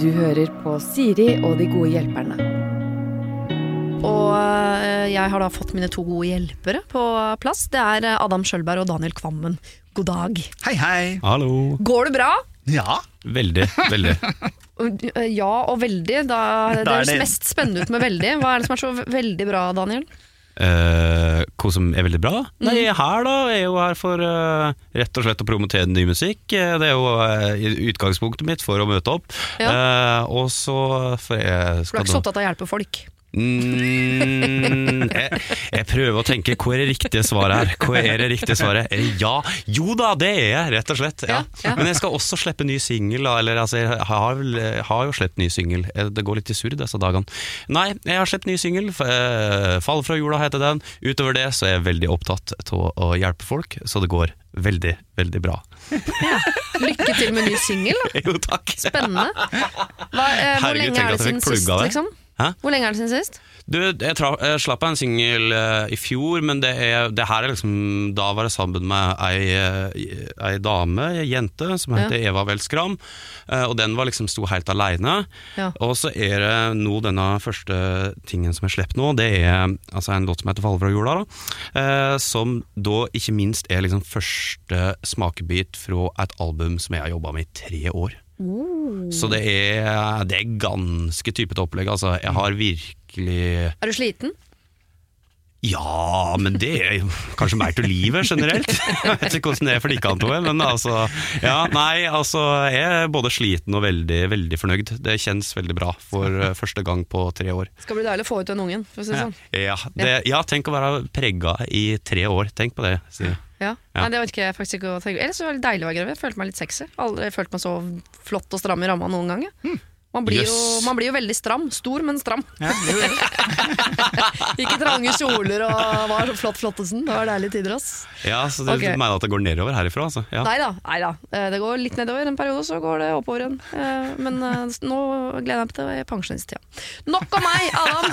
Du hører på Siri og de gode hjelperne. Og eh, jeg har da fått mine to gode hjelpere på plass. Det er eh, Adam Skjølberg og Daniel Kvammen. God dag. Hei, hei. Hallo. Går det bra? Ja. Veldig, veldig. Ja og veldig. Da, det Da er høres mest spennende ut med veldig. Hva er det som er så veldig bra, Daniel? Eh, hva som er veldig bra? Nei, her da er jo her for uh, rett og slett å promotere ny musikk. Eh, Det er jo uh, utgangspunktet mitt for å møte opp. Eh, og så For jeg skal du er ikke så opptatt av å hjelpe folk. Mm, jeg, jeg prøver å tenke hva er det riktige svaret her? Hva er det riktige svaret? Er det ja? Jo da, det er jeg, rett og slett. Ja. Ja, ja. Men jeg skal også slippe ny singel. Eller altså, jeg har, har jo sluppet ny singel. Eh, Det går litt i surr disse dagene. Nei, jeg har sluppet ny singel. eh, 'Fall fra jorda' heter den. Utover det så er jeg veldig opptatt av å hjelpe folk, så det går veldig, veldig bra. Lykke til med ny singel. Jo, takk. Spennende. Hva, eh, hvor Herregud, lenge er det siden sist? Liksom? Hæ? Hvor lenge er det siden sist? Du, jeg, tra jeg slapp en singel uh, i fjor, men det, er, det her er liksom Da var jeg sammen med ei, eh, ei dame, ei jente, som heter Eva Welskram. Uh, og den var liksom sto helt aleine. Ja. Og så er det nå denne første tingen som er sluppet nå, det er altså en låt som heter 'Valver og jorda'. Da, uh, som da ikke minst er liksom første smakebit fra et album som jeg har jobba med i tre år. Så det er, det er ganske typete opplegg. Altså, jeg har virkelig Er du sliten? ja, men det er kanskje mer til livet generelt. Jeg vet ikke hvordan det er for dere to, men altså ja, Nei, altså jeg er både sliten og veldig, veldig fornøyd. Det kjennes veldig bra for eh, første gang på tre år. Skal bli deilig å få ut den ungen. For å si det sånn. Ja, det, ja tenk å være prega i tre år. Tenk på det. Si. Ja. Ja. Nei, det orker jeg faktisk ikke å tenke Ellers var det deilig å være gravid. Følte meg litt sexy. Aldri følt meg så flott og stram i ramma noen gang. jeg. Man, blir jo, man blir jo veldig stram. Stor, men stram. Ja, jo, jo. Ikke trange kjoler og var så flott flottesen. Det var deilige tider, ass. Ja, så du okay. mener at det går nedover herifra? Altså. Ja. Nei da, nei da. Eh, Det går litt nedover en periode, så går det oppover igjen. Eh, Men eh, nå gleder jeg meg til pensjonisttida. Nok om meg, Adam!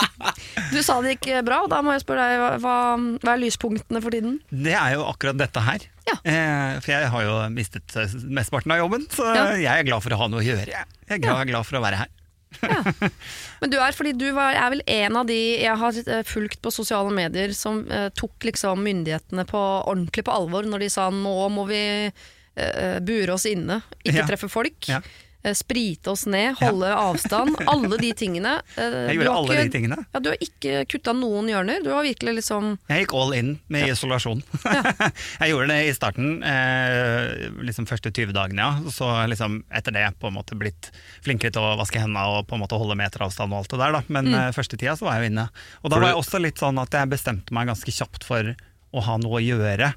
Du sa det gikk bra, og da må jeg spørre deg, hva, hva er lyspunktene for tiden? Det er jo akkurat dette her. Ja. Eh, for jeg har jo mistet eh, mesteparten av jobben, så Ja. jeg er glad for å ha noe å gjøre. Jeg Jeg er glad, glad for å være her. Men du er fordi du var, er vel en av de jeg har eh, fulgt på sosiale medier som eh, tok liksom myndighetene på ordentlig på alvor når de sa nå må vi eh, bure oss inne, ikke Ja. treffe folk. Ja. Eh, Sprite oss ned, holde avstand. Alle de tingene. eh, Jeg gjorde alle ikke, de tingene. Ja, du har ikke kutta noen hjørner. Du har virkelig liksom Jeg gikk all in med isolasjon. jeg gjorde det i starten, eh, liksom første 20 dagene, ja. Så liksom etter det på en måte blitt flinkere til å vaske hendene og på en måte holde meteravstand og alt det der, da. Men mm. første tida så var jeg jo inne. Og da var jeg også litt sånn at jeg bestemte meg ganske kjapt for å ha noe å gjøre.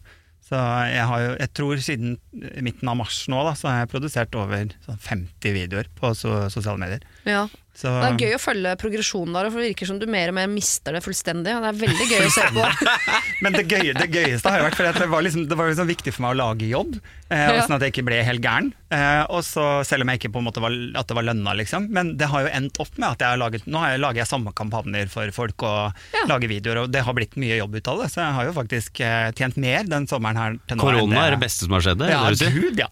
Så jeg har jo, jeg tror siden midten av mars nå, da, så har jeg produsert over sånn 50 videoer på so sosiale medier. ja. Så, Det er gøy å følge progresjonen der, for det virker som du mer og mer mister det fullstendig. Det er veldig gøy å se på. Men det, gøye, det gøyeste har jo vært, for det var, liksom, det var liksom viktig for meg å lage jobb, eh, Ja. sånn at jeg ikke ble helt gæren. Eh, og så, selv om jeg ikke på en måte var, at det var lønna, liksom. Men det har jo endt opp med at jeg har laget, nå har jeg, lager jeg samme kampanjer for folk og Ja. lager videoer, og det har blitt mye jobb ut av det. Så jeg har jo faktisk eh, tjent mer den sommeren her til Korona er det beste som har skjedd? Ja, gud, ja.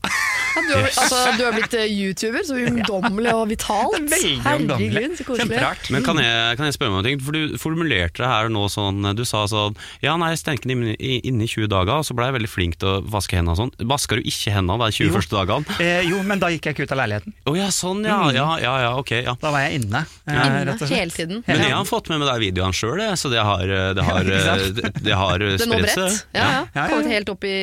Ja, du, har, altså, du har blitt eh, YouTuber, så ungdommelig og vitalt. Veldig. Herregud, så koselig. Men kan jeg, kan jeg spørre meg om ting? For du formulerte det her nå sånn Du sa sånn Ja, nei, jeg stengte den inne i, 20 dager, og så ble jeg veldig flink til å vaske hendene og sånn. Vaska du ikke hendene de 20 Jo. første dagene? Eh, jo, men da gikk jeg ikke ut av leiligheten. Å ja, sånn, ja. Mm. Ja, ja, ja, ok. ja Da var jeg inne. eh, Inne rett og slett. hele tiden. Men jeg har fått med meg de videoene sjøl, så det har, det har, ikke det, det har Det spredt seg. Ja, ja. Ja, ja, ja. Kommet helt opp i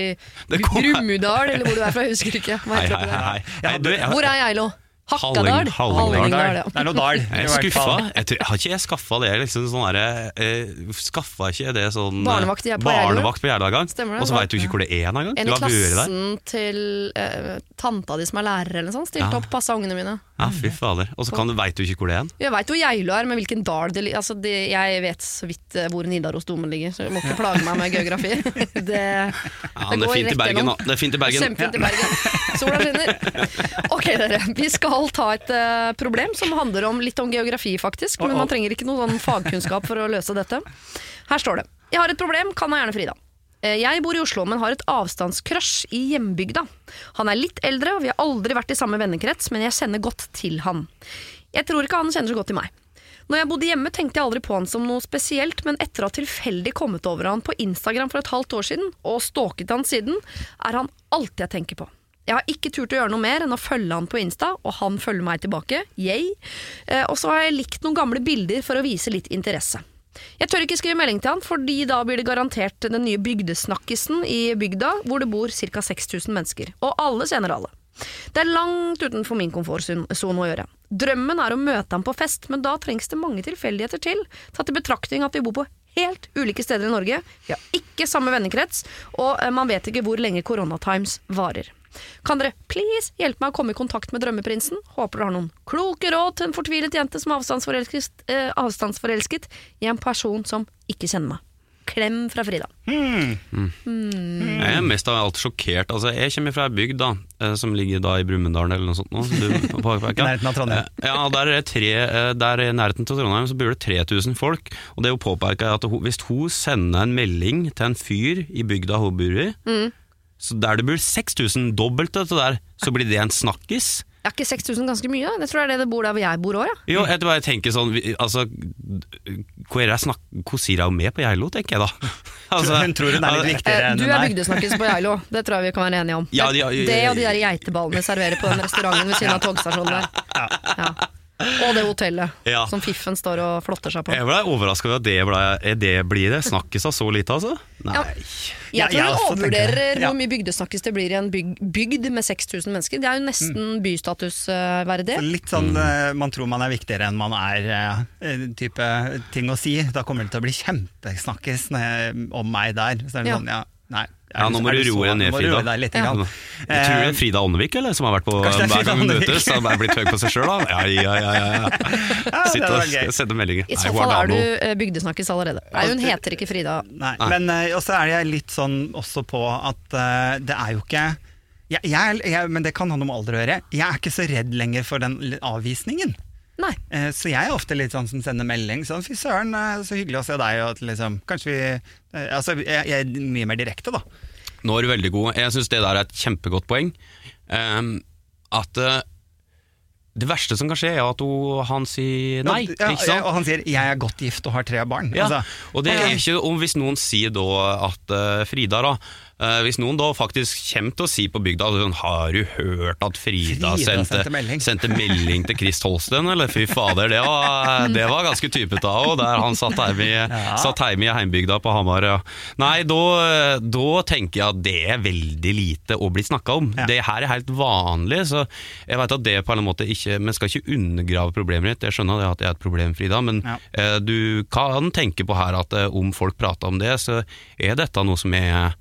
Brumunddal, eller hvor du er fra, jeg husker ikke. Hei, hei, hei. Hvor er jeg Hakkadal? Halling- Hallingdal. Det er noe dal. jeg er skuffa. Jeg tror, har ikke jeg skaffa det liksom sånn der, eh, Skaffa ikke det sånn eh, Barnevakt på barnevakt på Gjerda gang? Og så veit du ikke hvor det er engang? En i klassen til eh, tanta di som er lærer, eller noe sånt, stilte Ja. opp, passa ungene mine. Ja, fy fader. Og så kan du- veit du ikke hvor det er? Jeg veit hvor Geilo er, men hvilken dal det ligger altså, det- Jeg vet så vidt eh, hvor Nidarosdomen ligger, så jeg må ikke plage meg med geografi. det, Ja, det det er går fint i rett Bergen, gjennom. da. Det er fint i Bergen. Kjempefint i Bergen. Sola skinner. Ok, dere. Vi skal ta et uh, problem som handler om litt om geografi, faktisk. Men man trenger ikke noe sånn fagkunnskap for å løse dette. Her står det. Jeg har et problem, kan ha gjerne Frida. Eh, Jeg bor i Oslo, men har et avstandscrush i hjembygda. Han er litt eldre, og vi har aldri vært i samme vennekrets, men jeg kjenner godt til han. Jeg tror ikke han kjenner så godt til meg. Når jeg bodde hjemme, tenkte jeg aldri på han som noe spesielt, men etter å ha tilfeldig kommet over han på Instagram for et halvt år siden, og stalket han siden, er han alt jeg tenker på. Jeg har ikke turt å gjøre noe mer enn å følge han på Insta, og han følger meg tilbake. Yay. Eh, og så har jeg likt noen gamle bilder for å vise litt interesse. Jeg tør ikke skrive melding til han, fordi da blir det garantert den nye bygdesnakkisen i bygda, hvor det bor ca. 6000 mennesker. Og alle kjenner alle. Det er langt utenfor min komfortsone å gjøre. Drømmen er å møte ham på fest, men da trengs det mange tilfeldigheter til, tatt i betraktning at vi bor på helt ulike steder i Norge, vi har ikke samme vennekrets, og eh, man vet ikke hvor lenge koronatimes varer. Kan dere please hjelpe meg å komme i kontakt med drømmeprinsen? Håper dere har noen kloke råd til en fortvilet jente som er avstandsforelsket, eh, avstandsforelsket i en person som ikke kjenner meg. Klem fra Frida. Jeg er mest av alt sjokkert. Altså, jeg kommer fra ei bygd da, eh, som ligger da i Brumunddal eller noe sånt. Nå, du. I nærheten av Trondheim. Eh, Ja, der er, tre, eh, der i nærheten til Trondheim så bor det 3000 folk. Og det hun påpeker er at hun, hvis hun sender en melding til en fyr i bygda hun bor i, så der det bor 6000, dobbelt dette der, så blir det en snakkis. Er ikke 6000 ganske mye? da? Jeg tror det er det det bor der hvor jeg bor òg, ja. Jo, jeg bare tenker sånn vi- altså, Hvor er jeg snak, Hvor sier jeg med på Geilo, tenker jeg da. Altså, Hun tror hun er litt Eh, viktigere enn Du hun er er. bygdesnakkis på Geilo, det tror jeg vi kan være enige om. Ja, det, ja, ja, ja, det og de der geiteballene serverer på den restauranten ved siden av togstasjonen der. Ja. Og det hotellet Ja. som Fiffen står og flotter seg på. Jeg ble overraska over at det, ble, det blir det. Snakkes av så lite, altså? Nei. Ja. Ja, Jeg tror jeg du det. overvurderer hvor mye bygdesnakkes det blir i en byg bygd med 6000 mennesker. Det er jo nesten bystatusverdig. Litt sånn eh, man tror man er viktigere enn man er, eh, type ting å si. Da kommer det til å bli kjempesnakkes om meg der. Så er det Ja. sånn, ja, nei. Ja, nå må du roe deg ned, Frida. deg litt, Ja. tror det Eh, er Frida Ånnevik eller, som har vært på er hver gang vi Ånnevik. møtes. Som er blitt høy på seg sjøl, da. Ja, ja, ja. ja, var og sende meldinger. I så fall er du eh, bygdesnakkis allerede. Nei, hun heter ikke Frida. Nei, men eh, også er jeg litt sånn også på at det er jo ikke jeg, jeg, jeg, Men det kan ha noe med alder å gjøre. Jeg er ikke så redd lenger for den avvisningen. Nei. Eh, Så jeg er ofte litt sånn som sender melding. Sånn, fy søren, eh, så hyggelig å se deg. Og at liksom, kanskje vi eh, Altså, jeg, jeg er mye mer direkte, da. Nå er du veldig god. Jeg syns det der er et kjempegodt poeng. Um, at uh, det verste som kan skje, er at hun, han sier nei. Ja, ikke sant? Og han sier 'jeg er godt gift og har tre barn'. Ja, Altså, og det er ikke om hvis noen sier da at uh, Frida da eh, Hvis noen da faktisk kommer til å si på bygda sånn, Har du hørt at Frida, Frida sendte, sendte melding?» sendte melding til Chris Holsten? Eller fy fader, det var, det var ganske typete av henne, Der han satt hjemme i, satt hjemme i heimbygda på Hamar. Ja. Nei, da, da tenker jeg at det er veldig lite å bli snakka om. Ja. Det her er helt vanlig, så jeg vet at det på en måte ikke Vi skal ikke undergrave problemet ditt, jeg skjønner at det er et problem, Frida, men Ja. Eh, Du kan tenke på her at uh, om folk prater om det, så er dette noe som er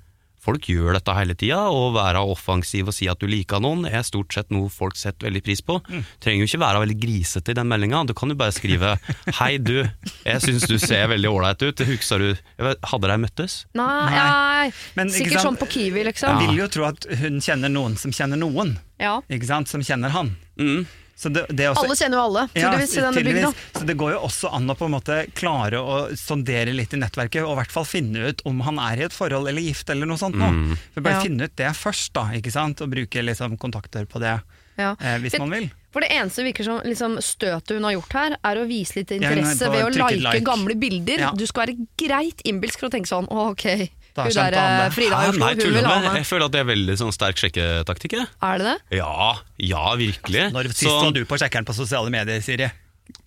Folk gjør dette hele tida, Å være offensiv og si at du liker noen, er stort sett noe folk setter veldig pris på. Mm. Trenger jo ikke være veldig grisete i den meldinga. Du kan jo bare skrive 'Hei, du, jeg syns du ser veldig ålreit ut'. Husker du Hadde dere møttes? Nei, Nei. Men, sikkert sånn på Kiwi, liksom. Jeg vil jo tro at hun kjenner noen som kjenner noen. Ja. Ikke sant? Som kjenner han. Mm. Så det, det er også, Alle kjenner jo alle, Ja, tydeligvis, i denne bygda. Så det går jo også an å på en måte klare å sondere litt i nettverket, og i hvert fall finne ut om han er i et forhold eller gift eller noe sånt. nå. Mm. For bare Ja. finne ut det først, da, ikke sant? og bruke liksom kontakter på det Ja. eh, hvis man vil. For det eneste virker som liksom, støtet hun har gjort her, er å vise litt Ja, er interesse ja, ved å like, like. gamle bilder. Ja. Du skal være greit innbilsk for å tenke sånn Å, ok, hun der eh. Frida Hæ, Oslo, nei, hun tuller vil du ha med? meg. Jeg føler at det er veldig sånn sterk sjekketaktikk. jeg. Er det det? Ja, ja, virkelig. Når sist Så- var du på sjekkeren på sosiale medier, Siri?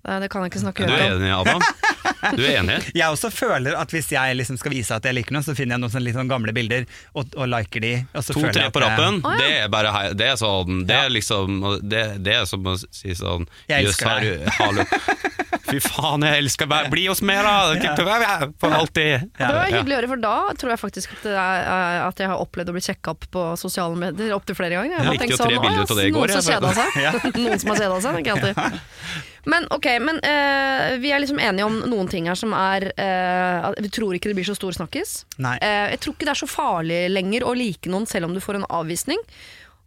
Det kan jeg ikke snakke Du er enig, Adam? Du er enig? Jeg også føler at hvis jeg liksom skal vise at jeg liker noe, så finner jeg noen sånne litt sånn gamle bilder og, og liker de. To-tre på rappen, ja. det er bare hei, Det er sånn Det er liksom Det, det er som å si sånn Jeg elsker deg». hallo. Fy faen, jeg elsker deg! Bli hos meg, da! For alltid. Det var hyggelig å høre, for da tror jeg faktisk at, det er, at jeg har opplevd å bli sjekka opp på sosiale medier opptil flere ganger. Jeg Jeg har likte tenkt jo tre sånn, bilder «Å, ja, av det i går, Noen som har kjeda seg. noen som har kjeda seg, Ikke alltid. Men ok, men eh, vi er liksom enige om noen ting her som er eh, at Vi tror ikke det blir så stor snakkis. Nei. Eh, jeg tror ikke det er så farlig lenger å like noen selv om du får en avvisning.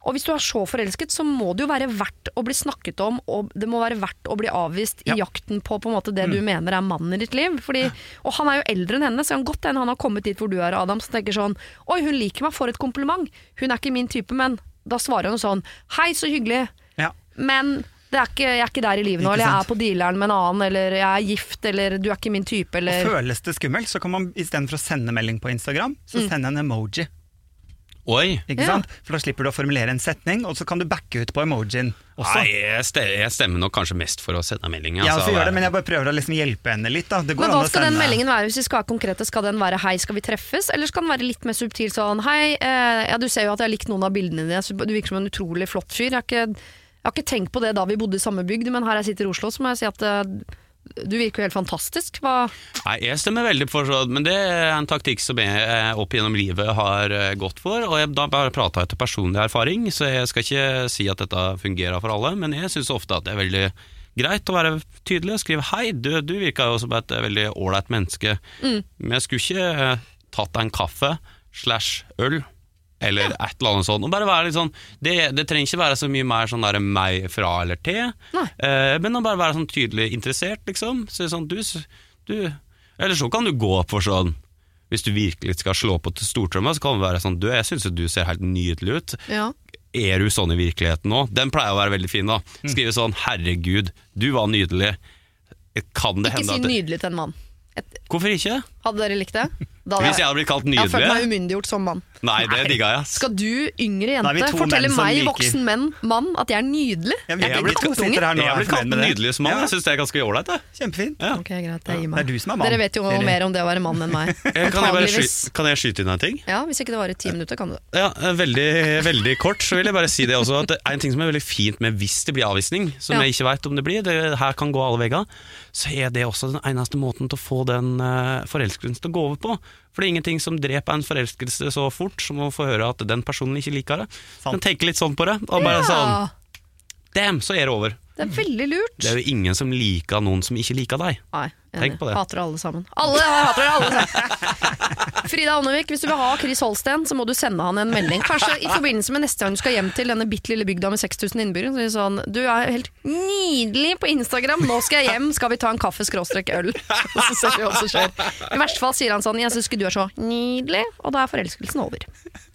Og hvis du er så forelsket, så må det jo være verdt å bli snakket om, og det må være verdt å bli avvist i Ja. jakten på på en måte det du mener er mannen i ditt liv. Fordi, og han er jo eldre enn henne, så kan godt hende han har kommet dit hvor du er, Adam, som tenker sånn Oi, hun liker meg, for et kompliment. Hun er ikke min type, men da svarer hun sånn Hei, så hyggelig, Ja. men er ikke, jeg er ikke der i livet nå, eller jeg er på dealeren med en annen, eller jeg er gift, eller du er ikke min type, eller Føles det skummelt, så kan man istedenfor å sende melding på Instagram, så sende en emoji. Oi! Ikke Ja. sant? For da slipper du å formulere en setning, og så kan du backe ut på emojien også. Nei, jeg ste- jeg stemmer nok kanskje mest for å sende melding. Jeg altså. også gjør det, men jeg bare prøver å liksom hjelpe henne litt. Da. Det går Men an hva å skal den sende- meldingen være hvis vi skal være konkrete? Skal den være 'hei, skal vi treffes', eller skal den være litt mer subtil sånn 'hei, eh, ja, du ser jo at jeg har likt noen av bildene dine, så du virker som en utrolig flott fyr'. Jeg har ikke, jeg har ikke tenkt på det da vi bodde i samme bygd, men her jeg sitter i Oslo, så må jeg si at eh, du virker jo helt fantastisk. Hva Nei, jeg stemmer veldig for sånn, men det er en taktikk som jeg eh, opp gjennom livet har eh, gått for. Og jeg da bare prata etter personlig erfaring, så jeg skal ikke si at dette fungerer for alle, men jeg syns ofte at det er veldig greit å være tydelig og skrive 'hei, du, du virka jo som et veldig ålreit menneske', men jeg skulle ikke tatt deg en kaffe slash øl. Eller et eller annet sånt. Og bare være litt sånn det, det trenger ikke være så mye mer sånn der meg fra eller til, eh, men å bare være sånn tydelig interessert, liksom. Så sånn, du, du Eller så kan du gå for sånn Hvis du virkelig skal slå på til stortromma, så kan det være sånn Du, jeg syns du ser helt nydelig ut. Ja. Er du sånn i virkeligheten nå? Den pleier å være veldig fin, da. Skrive sånn 'Herregud, du var nydelig'. Kan det Ikke hende si at det, nydelig til en mann. Et, Hvorfor ikke? hadde dere likt det? Da Hvis jeg hadde blitt kalt nydelig? jeg har følt meg umyndiggjort som mann. Nei, det digga jeg. ass. Skal du, yngre Da er vi jente, to fortelle menn som meg, liker- voksen menn, mann, at jeg er nydelig? Ja, vi Jeg er er blitt ikke kattunge. sitter her nå Jeg har er blitt kalt fornøyd med det. nydelig som mann. Ja, Jeg syns det er ganske ålreit. jeg. Kjempefint. Ja. Ok, greit, jeg gir Det meg. er du som er mann. Dere vet jo Siri. mer om det å være mann enn meg. Eh, Kan jeg, bare Antageligvis. sky kan jeg skyte inn en ting? Ja, Hvis ikke det varer ti minutter, kan du det. Ja, eh, veldig, veldig kort så vil jeg bare si det også at det er en ting som er veldig fint med hvis det blir avvisning, som Ja. jeg ikke vet om det blir, det her kan gå alle veier, så er det også den eneste måten til å få den eh, forelskelsen til å gå over på. For det er ingenting som dreper en forelskelse så fort som å få høre at den personen ikke liker det. Sant. Men tenke litt sånn på det, og bare sånn Damn, så er det over. Det er veldig lurt. Det er jo ingen som liker noen som ikke liker deg. Nei, Tenk på det. Hater alle sammen. Alle hater alle sammen. Frida Ånnevik, hvis du vil ha Chris Holsten, så må du sende han en melding. Kanskje i forbindelse med neste gang du skal hjem til denne bitte lille bygda med 6000 innbyggere. Så sier sånn, du er helt nydelig på Instagram, nå skal jeg hjem, skal vi ta en kaffe skråstrek øl? Og så ser vi hva som skjer. I verste fall sier han sånn, jeg syns ikke du er så nydelig, og da er forelskelsen over.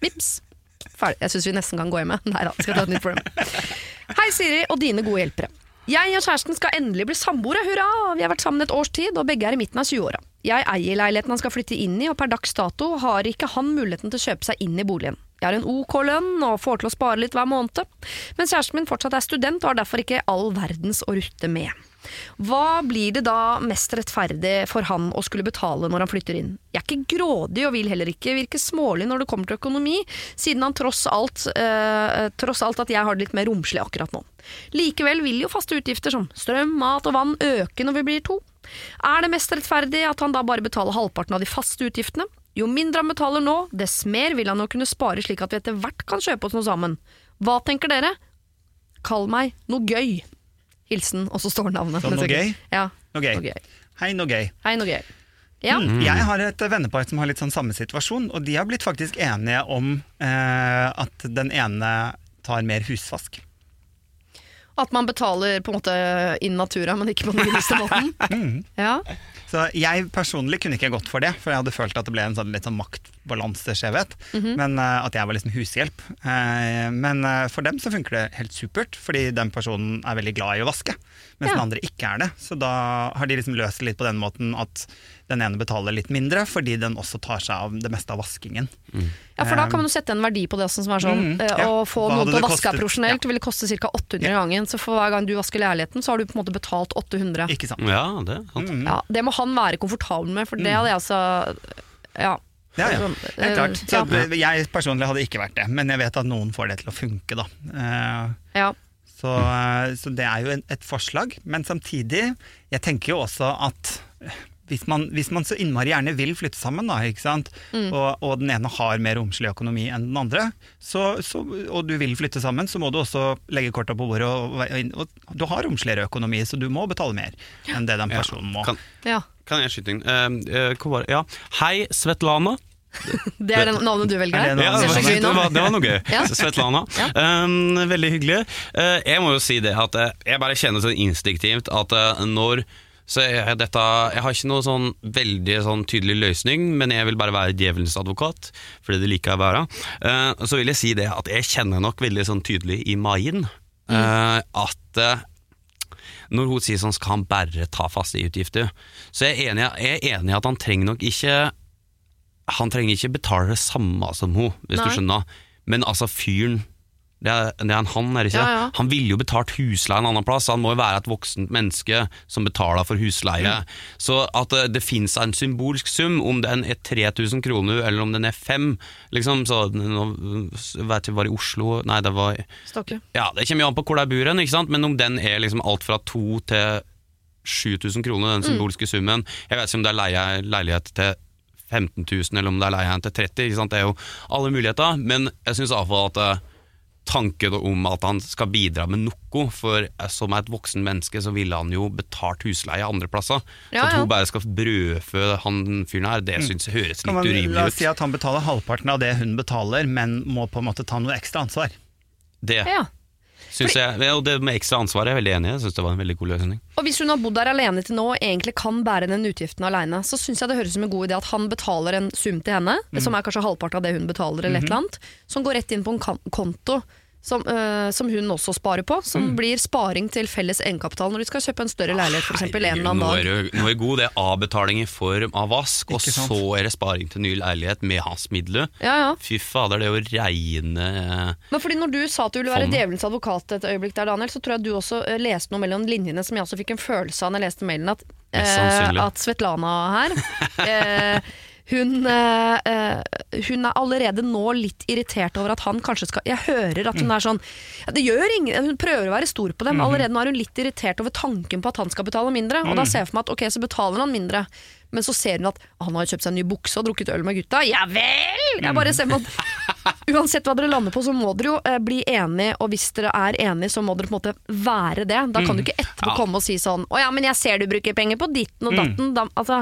Vips. Ferdig. Jeg syns vi nesten kan gå hjem. Nei da, skal ta et nytt problem. Hei Siri og dine gode hjelpere. Jeg og kjæresten skal endelig bli samboere, hurra! Vi har vært sammen et års tid, og begge er i midten av 20-åra. Jeg eier leiligheten han skal flytte inn i, og per dags dato har ikke han muligheten til å kjøpe seg inn i boligen. Jeg har en OK lønn og får til å spare litt hver måned, men kjæresten min fortsatt er student og har derfor ikke all verdens å rutte med. Hva blir det da mest rettferdig for han å skulle betale når han flytter inn? Jeg er ikke grådig og vil heller ikke virke smålig når det kommer til økonomi, siden han tross alt, eh, tross alt at jeg har det litt mer romslig akkurat nå. Likevel vil jo faste utgifter som strøm, mat og vann øke når vi blir to. Er det mest rettferdig at han da bare betaler halvparten av de faste utgiftene? Jo mindre han betaler nå, dess mer vil han jo kunne spare slik at vi etter hvert kan kjøpe oss noe sammen. Hva tenker dere? Kall meg noe gøy. Hilsen, og så står navnet. Sånn så noe ikke- gøy? Ja, Noe gøy. noe gøy. Hei, noe gøy. Hei, noe gøy. Ja, Jeg har et vennepar som har litt sånn samme situasjon, og de har blitt faktisk enige om eh, at den ene tar mer husvask. At man betaler på en måte in natura, men ikke på den billigste måten. Ja. Så jeg personlig kunne ikke gått for det, for jeg hadde følt at det ble en sånn litt sånn maktbalanseskjevhet. Men uh, At jeg var liksom hushjelp. Uh, men uh, for dem så funker det helt supert, fordi den personen er veldig glad i å vaske. Mens Ja. den andre ikke er det. Så da har de liksom løst det litt på den måten at den ene betaler litt mindre, fordi den også tar seg av det meste av vaskingen. ja, for da kan man jo sette en verdi på det også, som er sånn Mm, eh, ja. Å få Hva noen til å vaske profesjonelt ja. profesjonelt vil koste ca. 800 gangen. Så for hver gang du vasker leiligheten, så har du på en måte betalt 800. Ikke sant? Ja, det er sant. Mm. Ja, det må han være komfortabel med, for det hadde jeg altså Ja. Ja, ja. Helt klart. eh, Så jeg personlig hadde ikke vært det, men jeg vet at noen får det til å funke, da. Eh, ja. Så, eh, så det er jo et forslag. Men samtidig, jeg tenker jo også at hvis man, hvis man så innmari gjerne vil flytte sammen, da, ikke sant? Og, og den ene har mer romslig økonomi enn den andre, så, så, og du vil flytte sammen, så må du også legge korta på bordet. Og, og, du har romsligere økonomi, så du må betale mer enn det den personen må. Kan, ja. kan jeg skyte inn? Uh, uh, hvor ja. Hei, Svetlana. Det er det navnet du velger? Er det Ja, det, var, det, var, det var noe gøy. Ja. Svetlana. Ja. Um, veldig hyggelig. Uh, jeg må jo si det at eh, jeg bare kjenner sånn instinktivt at når så jeg, dette, jeg har ikke noe sånn veldig sånn tydelig løsning, men jeg vil bare være djevelens advokat, fordi det liker jeg å være. Uh, så vil jeg si det at jeg kjenner nok veldig sånn tydelig i Maien eh, at uh, når hun sier sånn skal han bare ta faste utgifter, så jeg er enig, jeg er enig i at han trenger nok ikke han trenger ikke betale det samme som hun, hvis Nei. du skjønner. Men altså, fyren det er, det er en han, er det ikke? Ja, ja. Han ville jo betalt husleie en annen plass. Han må jo være et voksent menneske som betaler for husleie. Mm. Så at det, det fins en symbolsk sum, om den er 3000 kroner eller om den er 5 liksom, så, nå, vet jeg, var i Oslo Nei, det var Stokke. ja, Det kommer jo an på hvor de bor hen, men om den er liksom alt fra to til 7000 kroner, den symbolske summen Jeg vet ikke om det er leie, leilighet til 15 000, eller om det er leie til 30 ikke sant? Det er jo alle muligheter, men jeg syns iallfall at eh, tanken om at han skal bidra med noe, for som som et voksen menneske så ville han jo betalt husleie andre plasser. Ja, så at ja. hun bare skal brødfø han fyren her, det syns jeg høres litt man, urimelig la ut. oss si at han betaler halvparten av det hun betaler, men må på en måte ta noe ekstra ansvar. Det Ja. Syns jeg, og det med ekstra ansvar er jeg veldig enig i. Jeg syns det var en veldig god løsning. Og hvis hun har bodd der alene til nå og egentlig kan bære den utgiften alene, så syns jeg det høres ut som en god idé at han betaler en sum til henne, som er kanskje halvparten av det hun betaler, eller et eller annet, som går rett inn på en konto. Som, øh, som hun også sparer på, som blir sparing til felles egenkapital når de skal kjøpe en større leilighet for eksempel, en eller annen Nå dag. er det, nå er god, det er avbetaling i form av vask, og sant? så er det sparing til ny leilighet med hans midler. Ja, ja. Fy fader, det er jo reine eh, Men fordi når du sa at du ville være djevelens advokat et øyeblikk der, Daniel, så tror jeg du også eh, leste noe mellom linjene som jeg også fikk en følelse av når jeg leste mailen, at, eh, at Svetlana her eh, hun, eh, eh, hun er allerede nå litt irritert over at han kanskje skal Jeg hører at hun er sånn ja, Det gjør ingen Hun prøver å være stor på dem. allerede nå er hun litt irritert over tanken på at han skal betale mindre. Og da ser jeg for meg at ok, så betaler han mindre. Men så ser hun at han har kjøpt seg en ny bukse og drukket øl med gutta. Ja vel! Jeg bare ser på Uansett hva dere lander på, så må dere jo eh, bli enige, og hvis dere er enige, så må dere på en måte være det. Da kan du ikke etterpå Ja. komme og si sånn Å ja, men jeg ser du bruker penger på ditten og datten. Da, altså,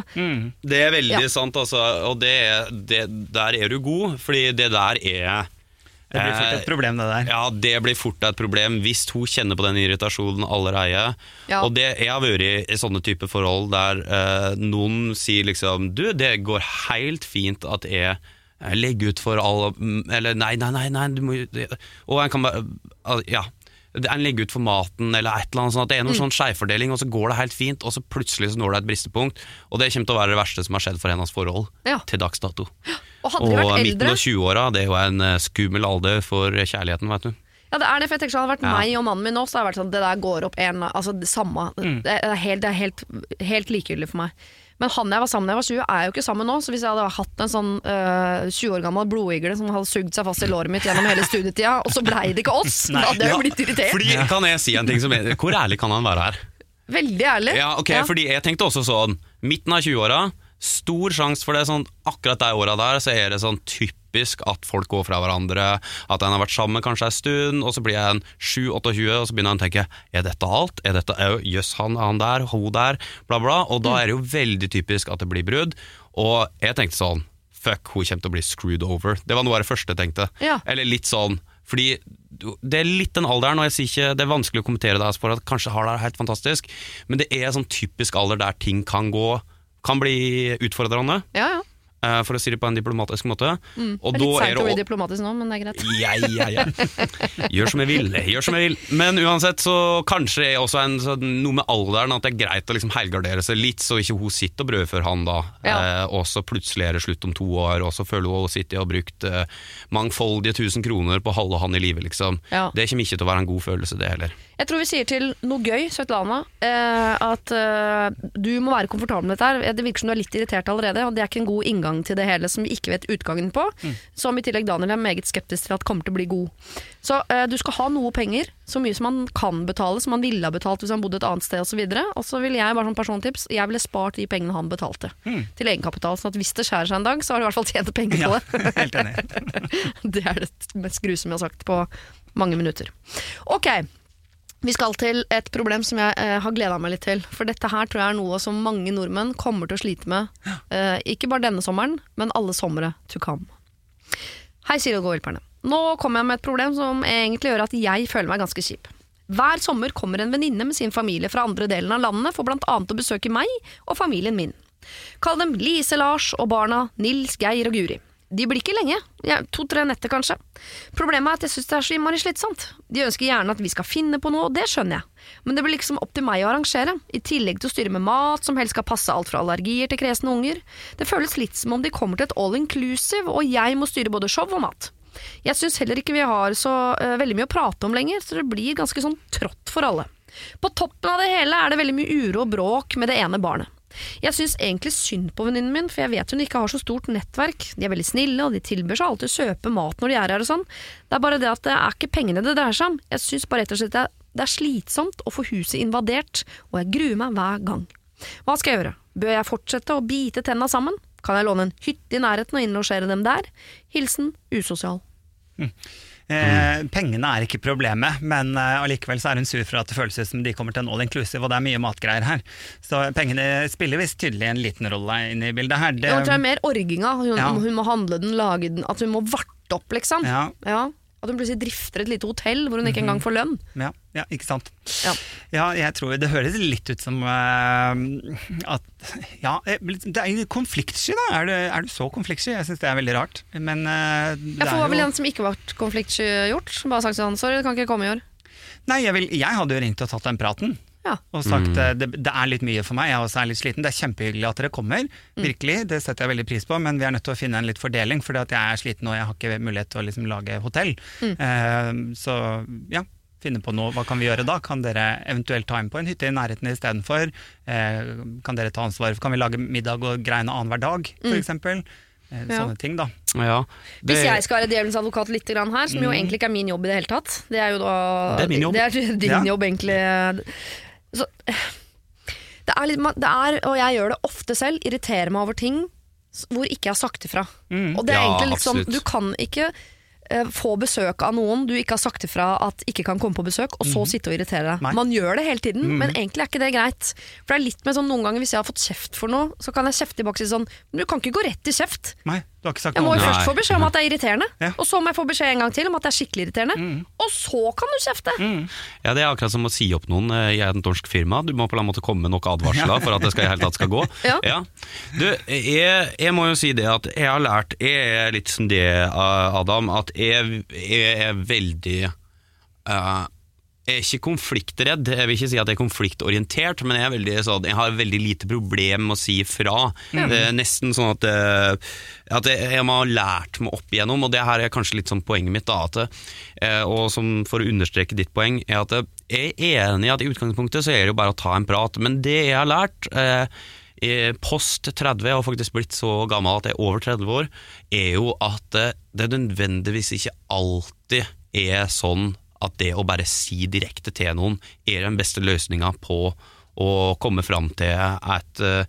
Det er veldig Ja. sant, altså, og det, det, der er du god, fordi det der er Det blir fort eh, et problem, det der. Ja, det blir fort et problem hvis hun kjenner på den irritasjonen allerede. Ja. Og det, jeg har vært i, sånne type forhold der eh, noen sier liksom Du, det går helt fint at jeg eh, legger ut for alle mm, Eller nei, nei, nei, nei du må, jo- Og en kan bare Ja. En legger ut for maten, eller et eller annet sånn at det er noe sånn skjevfordeling, og så går det helt fint, og så plutselig så når det et bristepunkt. Og det kommer til å være det verste som har skjedd for hennes forhold Ja. til dags dato. og Og midten eldre av 20-åra, det er jo en eh, skummel alder for kjærligheten, vet du. Ja, det er det, for jeg tenker sånn, Hadde det vært Ja. meg og mannen min nå, så hadde det vært sånn Det der går opp en Altså, det samme. Det er, helt, det er helt, helt likegyldig for meg. Men han jeg var sammen med da jeg var 20, er jo ikke sammen nå. Så hvis jeg hadde hatt en sånn øh, 20 år gammel blodigle som hadde sugd seg fast i låret mitt gjennom hele studietida, og så blei det ikke oss, da hadde jeg jo blitt irritert. Fordi, Kan jeg si en ting som er Hvor ærlig kan han være her? Veldig ærlig. Ja, ok, fordi jeg tenkte også sånn Midten av 20-åra Stor sjanse for det sånn Akkurat de åra der Så er det sånn typisk at folk går fra hverandre At en har vært sammen kanskje en stund Og så blir en 7-28 Og så begynner han å tenke Er dette alt? Er dette, Jøss, han, han der, hun der Bla bla Og da er det jo veldig typisk at det blir brudd Og jeg tenkte sånn Fuck, hun kommer til å bli screwed over Det var noe av det første jeg tenkte Ja. Eller litt sånn fordi det er litt den alderen, og jeg sier ikke, det er vanskelig å kommentere det for at kanskje har det helt fantastisk, men det er en sånn typisk alder der ting kan gå Kan bli utfordrende, Ja, ja. Eh, for å si det på en diplomatisk måte. Og Det er litt da seint å bli diplomatisk nå, men det er greit. ja, ja, ja. Gjør som jeg vil, gjør som jeg vil. Men uansett så kanskje det er også en, så noe med alderen at det er greit å liksom helgardere seg litt, så ikke hun sitter og brødfør han da. Ja. Eh, og så plutselig er det slutt om to år, og så føler hun å sitte og brukt eh, mangfoldige tusen kroner på å holde han i live, liksom. Ja. Det kommer ikke til å være en god følelse, det heller. Jeg tror vi sier til noe gøy, Svetlana, eh, at eh, du må være komfortabel med dette. her. Det virker som du er litt irritert allerede, og det er ikke en god inngang til det hele som vi ikke vet utgangen på. Som i tillegg Daniel er meget skeptisk til at kommer til å bli god. Så eh, du skal ha noe penger, så mye som man kan betale, som man ville ha betalt hvis han bodde et annet sted osv. Og så vil jeg bare som persontips, jeg ville spart de pengene han betalte til egenkapital. sånn at hvis det skjærer seg en dag, så har du i hvert fall tjent penger på Ja, det. helt enig. Det er det mest grusomme jeg har sagt på mange minutter. Ok, Vi skal til et problem som jeg eh, har gleda meg litt til. For dette her tror jeg er noe som mange nordmenn kommer til å slite med. Eh, ikke bare denne sommeren, men alle somre to come. Hei, Siri og Gå-hjelperne. Nå kommer jeg med et problem som egentlig gjør at jeg føler meg ganske kjip. Hver sommer kommer en venninne med sin familie fra andre delen av landet for blant annet å besøke meg og familien min. Kall dem Lise, Lars og barna Nils, Geir og Guri. De blir ikke lenge, ja, to-tre netter kanskje. Problemet er at jeg synes det er så innmari slitsomt. De ønsker gjerne at vi skal finne på noe, og det skjønner jeg. Men det blir liksom opp til meg å arrangere, i tillegg til å styre med mat som helst skal passe alt fra allergier til kresne unger. Det føles litt som om de kommer til et all inclusive, og jeg må styre både show og mat. Jeg syns heller ikke vi har så uh, veldig mye å prate om lenger, så det blir ganske sånn trått for alle. På toppen av det hele er det veldig mye uro og bråk med det ene barnet. Jeg syns egentlig synd på venninnen min, for jeg vet hun ikke har så stort nettverk. De er veldig snille, og de tilbyr seg alltid å kjøpe mat når de er her og sånn. Det er bare det at det er ikke pengene det dreier seg om. Jeg syns bare rett og slett det er slitsomt å få huset invadert, og jeg gruer meg hver gang. Hva skal jeg gjøre? Bør jeg fortsette å bite tenna sammen? Kan jeg låne en hytte i nærheten og innlosjere dem der? Hilsen usosial. Eh, pengene er ikke problemet, men eh, allikevel så er hun sur for at det føles ut som de kommer til en all inclusive, og det er mye matgreier her. Så pengene spiller visst tydelig en liten rolle inn i bildet her. Det, Ja, hun tror jeg er mer orginga. Hun, Ja. hun må handle den, lage den, at hun må varte opp, liksom. ja, At hun plutselig drifter et lite hotell hvor hun ikke engang får lønn. ja, ja, ikke sant. Ja. Ja, jeg tror det høres litt ut som uh, at Ja, eh, det er jo konfliktsky, da. Er du, er du så konfliktsky? Jeg syns det er veldig rart. Men uh, det Jeg får er vel jo en som ikke var konfliktsky gjort. Bare sagt sånn 'sorry, du kan ikke komme i år'. Nei, jeg, vil, jeg hadde jo ringt og tatt den praten. Ja. Og sagt mm. det, det er litt mye for meg, jeg er også er litt sliten. Det er kjempehyggelig at dere kommer, Mm. virkelig, det setter jeg veldig pris på, men vi er nødt til å finne en litt fordeling, for at jeg er sliten og jeg har ikke mulighet til å liksom lage hotell. Mm. Uh, så ja, finne på noe. Hva kan vi gjøre da? Kan dere eventuelt ta inn på en hytte i nærheten istedenfor? Eh, kan dere ta ansvar? Kan vi lage middag og greiene annenhver dag, for eksempel? Eh, Mm. Ja. Sånne ting, da. Ja, Hvis jeg skal være djevelens advokat litt grann her, som jo egentlig ikke er min jobb i det hele tatt Det er jo da Det er min jobb. Det er din Ja. jobb, egentlig. Så, det er litt, det er, og jeg gjør det ofte selv, irriterer meg over ting hvor ikke jeg har sagt ifra. Mm. Og det er Ja, egentlig litt sånn, absolutt. du kan ikke eh, få besøk av noen du ikke har sagt ifra at ikke kan komme på besøk, og så sitte og irritere deg. Nei. Man gjør det hele tiden, men egentlig er ikke det greit. For det er litt med sånn noen ganger hvis jeg har fått kjeft for noe, så kan jeg kjefte tilbake og si sånn Men du kan ikke gå rett i kjeft. Nei, du har ikke sagt Jeg må noe jo først få beskjed om at det er irriterende, Ja. og så må jeg få beskjed en gang til om at det er skikkelig irriterende. Og så kan du kjefte! Ja, Det er akkurat som å si opp noen eh, i et norsk firma. Du må på en eller annen måte komme med noen advarsler for at det skal, i hele tatt skal gå. Ja. Du, jeg, jeg må jo si det at jeg har lært Jeg er litt som det, eh, Adam, at jeg, jeg er veldig eh, er ikke konfliktredd, jeg vil ikke si at jeg er konfliktorientert, men jeg, er veldig, sånn, jeg har veldig lite problem med å si fra. Det er nesten sånn at, eh, at jeg, jeg må ha lært meg opp igjennom, og det her er kanskje litt sånn poenget mitt. Da, at, eh, og som for å understreke ditt poeng, er at jeg er enig i at i utgangspunktet så er det jo bare å ta en prat, men det jeg har lært eh, post 30, jeg har faktisk blitt så gammel at jeg er over 30 år, er jo at eh, det nødvendigvis ikke alltid er sånn at det å bare si direkte til noen er den beste løsninga på å komme fram til et, eh,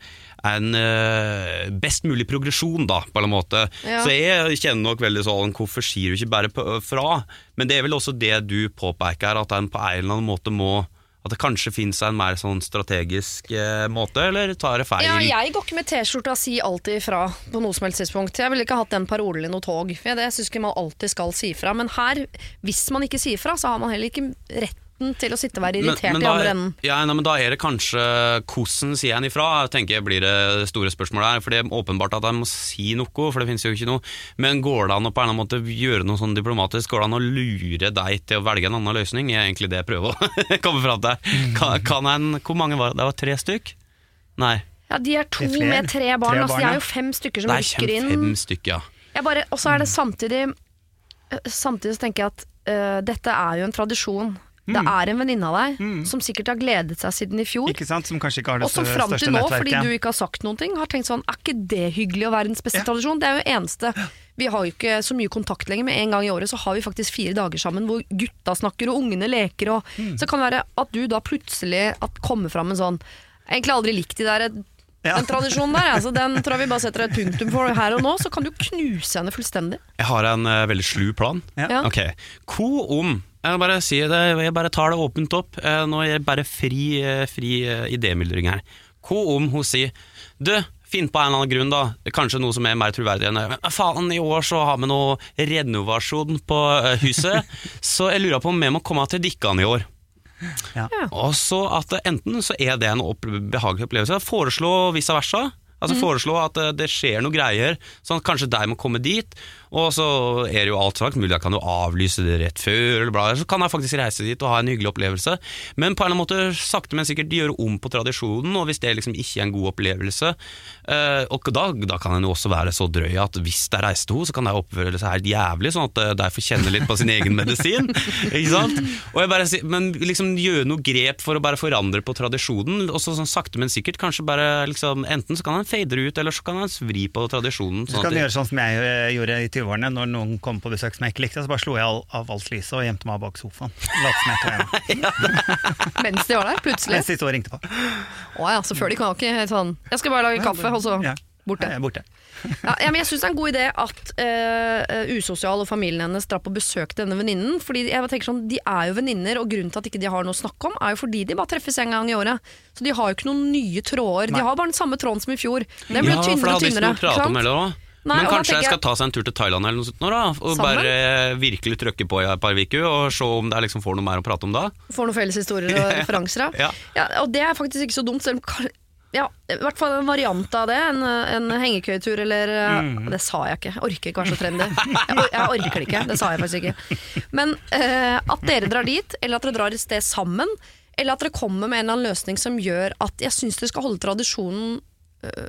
en eh, best mulig progresjon, da, på en måte. Ja. Så jeg kjenner nok veldig sånn Hvorfor sier du ikke bare fra? Men det er vel også det du påpeker, at en på en eller annen måte må At det kanskje finnes en mer sånn strategisk eh, måte, eller tar det feil? Ja, jeg går ikke med T-skjorta si alltid ifra på noe som helst tidspunkt. Jeg ville ikke hatt den parolen i noe tog. For det syns ikke man alltid skal si ifra. Men her, hvis man ikke sier fra, så har man heller ikke retten til å sitte og være irritert i andre enden. Ja, nei, men da er det kanskje hvordan sier en ifra, tenker jeg blir det store spørsmålet her. For det er åpenbart at jeg må si noe, for det finnes jo ikke noe. Men går det an å på en eller annen måte gjøre noe sånn diplomatisk? Går det an å lure deg til å velge en annen løsning? er egentlig det jeg prøver å komme fram til. Kan, kan en, hvor mange var det? Det var tre stykk? Nei, Ja, De er to er med tre barn. Tre altså, barn, de er jo fem stykker som er rykker inn. fem stykker, ja. Jeg bare, og så er det samtidig øh, Samtidig så tenker jeg at uh, dette er jo en tradisjon. Det er en venninne av deg som sikkert har gledet seg siden i fjor. Ikke sant? Som kanskje ikke har det Og som største fram til nå, fordi du ikke har sagt noen ting, har tenkt sånn Er ikke det hyggelig å være en spesiell Ja. tradisjon? Det er jo eneste. Vi har jo ikke så mye kontakt lenger, men en gang i året så har vi faktisk fire dager sammen hvor gutta snakker og ungene leker. Og, Mm. Så kan det være at du da plutselig at kommer fram en sånn Jeg har egentlig aldri likt de der Ja. den tradisjonen der, altså, den tror jeg vi bare setter et punktum for her og nå. Så kan du knuse henne fullstendig. Jeg har en uh, veldig slu plan. Ja. Ja. Ok, Hva om jeg bare sier det, jeg bare tar det åpent opp. Eh, Nå er jeg bare fri, eh, fri eh, idémyldring her. Hva om hun sier Du, finn på en eller annen grunn, da. Kanskje noe som er mer troverdig enn Men faen, i år så har vi noe renovasjon på huset, så jeg lurer på om vi må komme til Dikkan i år. Ja. Ja. Og så at enten så er det en opp behagelig opplevelse, foreslå vice versa. Altså Foreslå at det skjer noe greier, sånn at kanskje de må komme dit. Og så er det jo alt sagt mulig, jeg kan jo avlyse det rett før, eller bla, så kan jeg faktisk reise dit og ha en hyggelig opplevelse. Men på en eller annen måte sakte, men sikkert gjøre om på tradisjonen, og hvis det liksom ikke er en god opplevelse eh, Og da, da kan en jo også være så drøy at hvis de reiser til henne, så kan de oppføre seg helt jævlig, sånn at eh, de får kjenne litt på sin egen medisin. Ikke sant? Og jeg bare Men liksom gjøre noe grep for å bare forandre på tradisjonen, og så sånn sakte, men sikkert kanskje bare liksom Enten så kan en fade det ut, eller så kan en vri på tradisjonen. Du Sånn kan at det- gjøre sånn som jeg eh, gjorde i 20-årene, når noen kom på besøk som jeg ikke likte, så bare slo jeg all, av alt lyset og gjemte meg bak sofaen. Jeg ikke var. Mens de var der, plutselig. Mens de sto og ringte på. Å ja, selvfølgelig kan man ikke helt sånn Jeg skal bare lage kaffe, og så Ja. borte. Jeg er borte. Ja, ja, men jeg syns det er en god idé at uh, Usosial og familien hennes drar på besøk til denne venninnen. Fordi jeg tenker sånn, De er jo venninner, og grunnen til at ikke de har noe å snakke om, er jo fordi de bare treffes en gang i året. Så de har jo ikke noen nye tråder. Nei. De har bare den samme tråden som i fjor. Den blir Ja, tynnere og ikke tynnere. Nei, Men kanskje jeg skal ta seg en tur til Thailand eller noe sånt nå, da, og Sammen? bare eh, virkelig trykke på i et par uker og se om det liksom får noe mer å prate om da. Får noen felles historier og referanser. Ja. Ja, og det er faktisk ikke så dumt. Selv om ja, I hvert fall en variant av det. En, en hengekøytur eller Mm. Det sa jeg ikke. Jeg orker ikke være så trendy. Jeg, jeg orker det ikke. Det sa jeg faktisk ikke. Men eh, at dere drar dit, eller at dere drar et sted sammen, eller at dere kommer med en eller annen løsning som gjør at jeg syns dere skal holde tradisjonen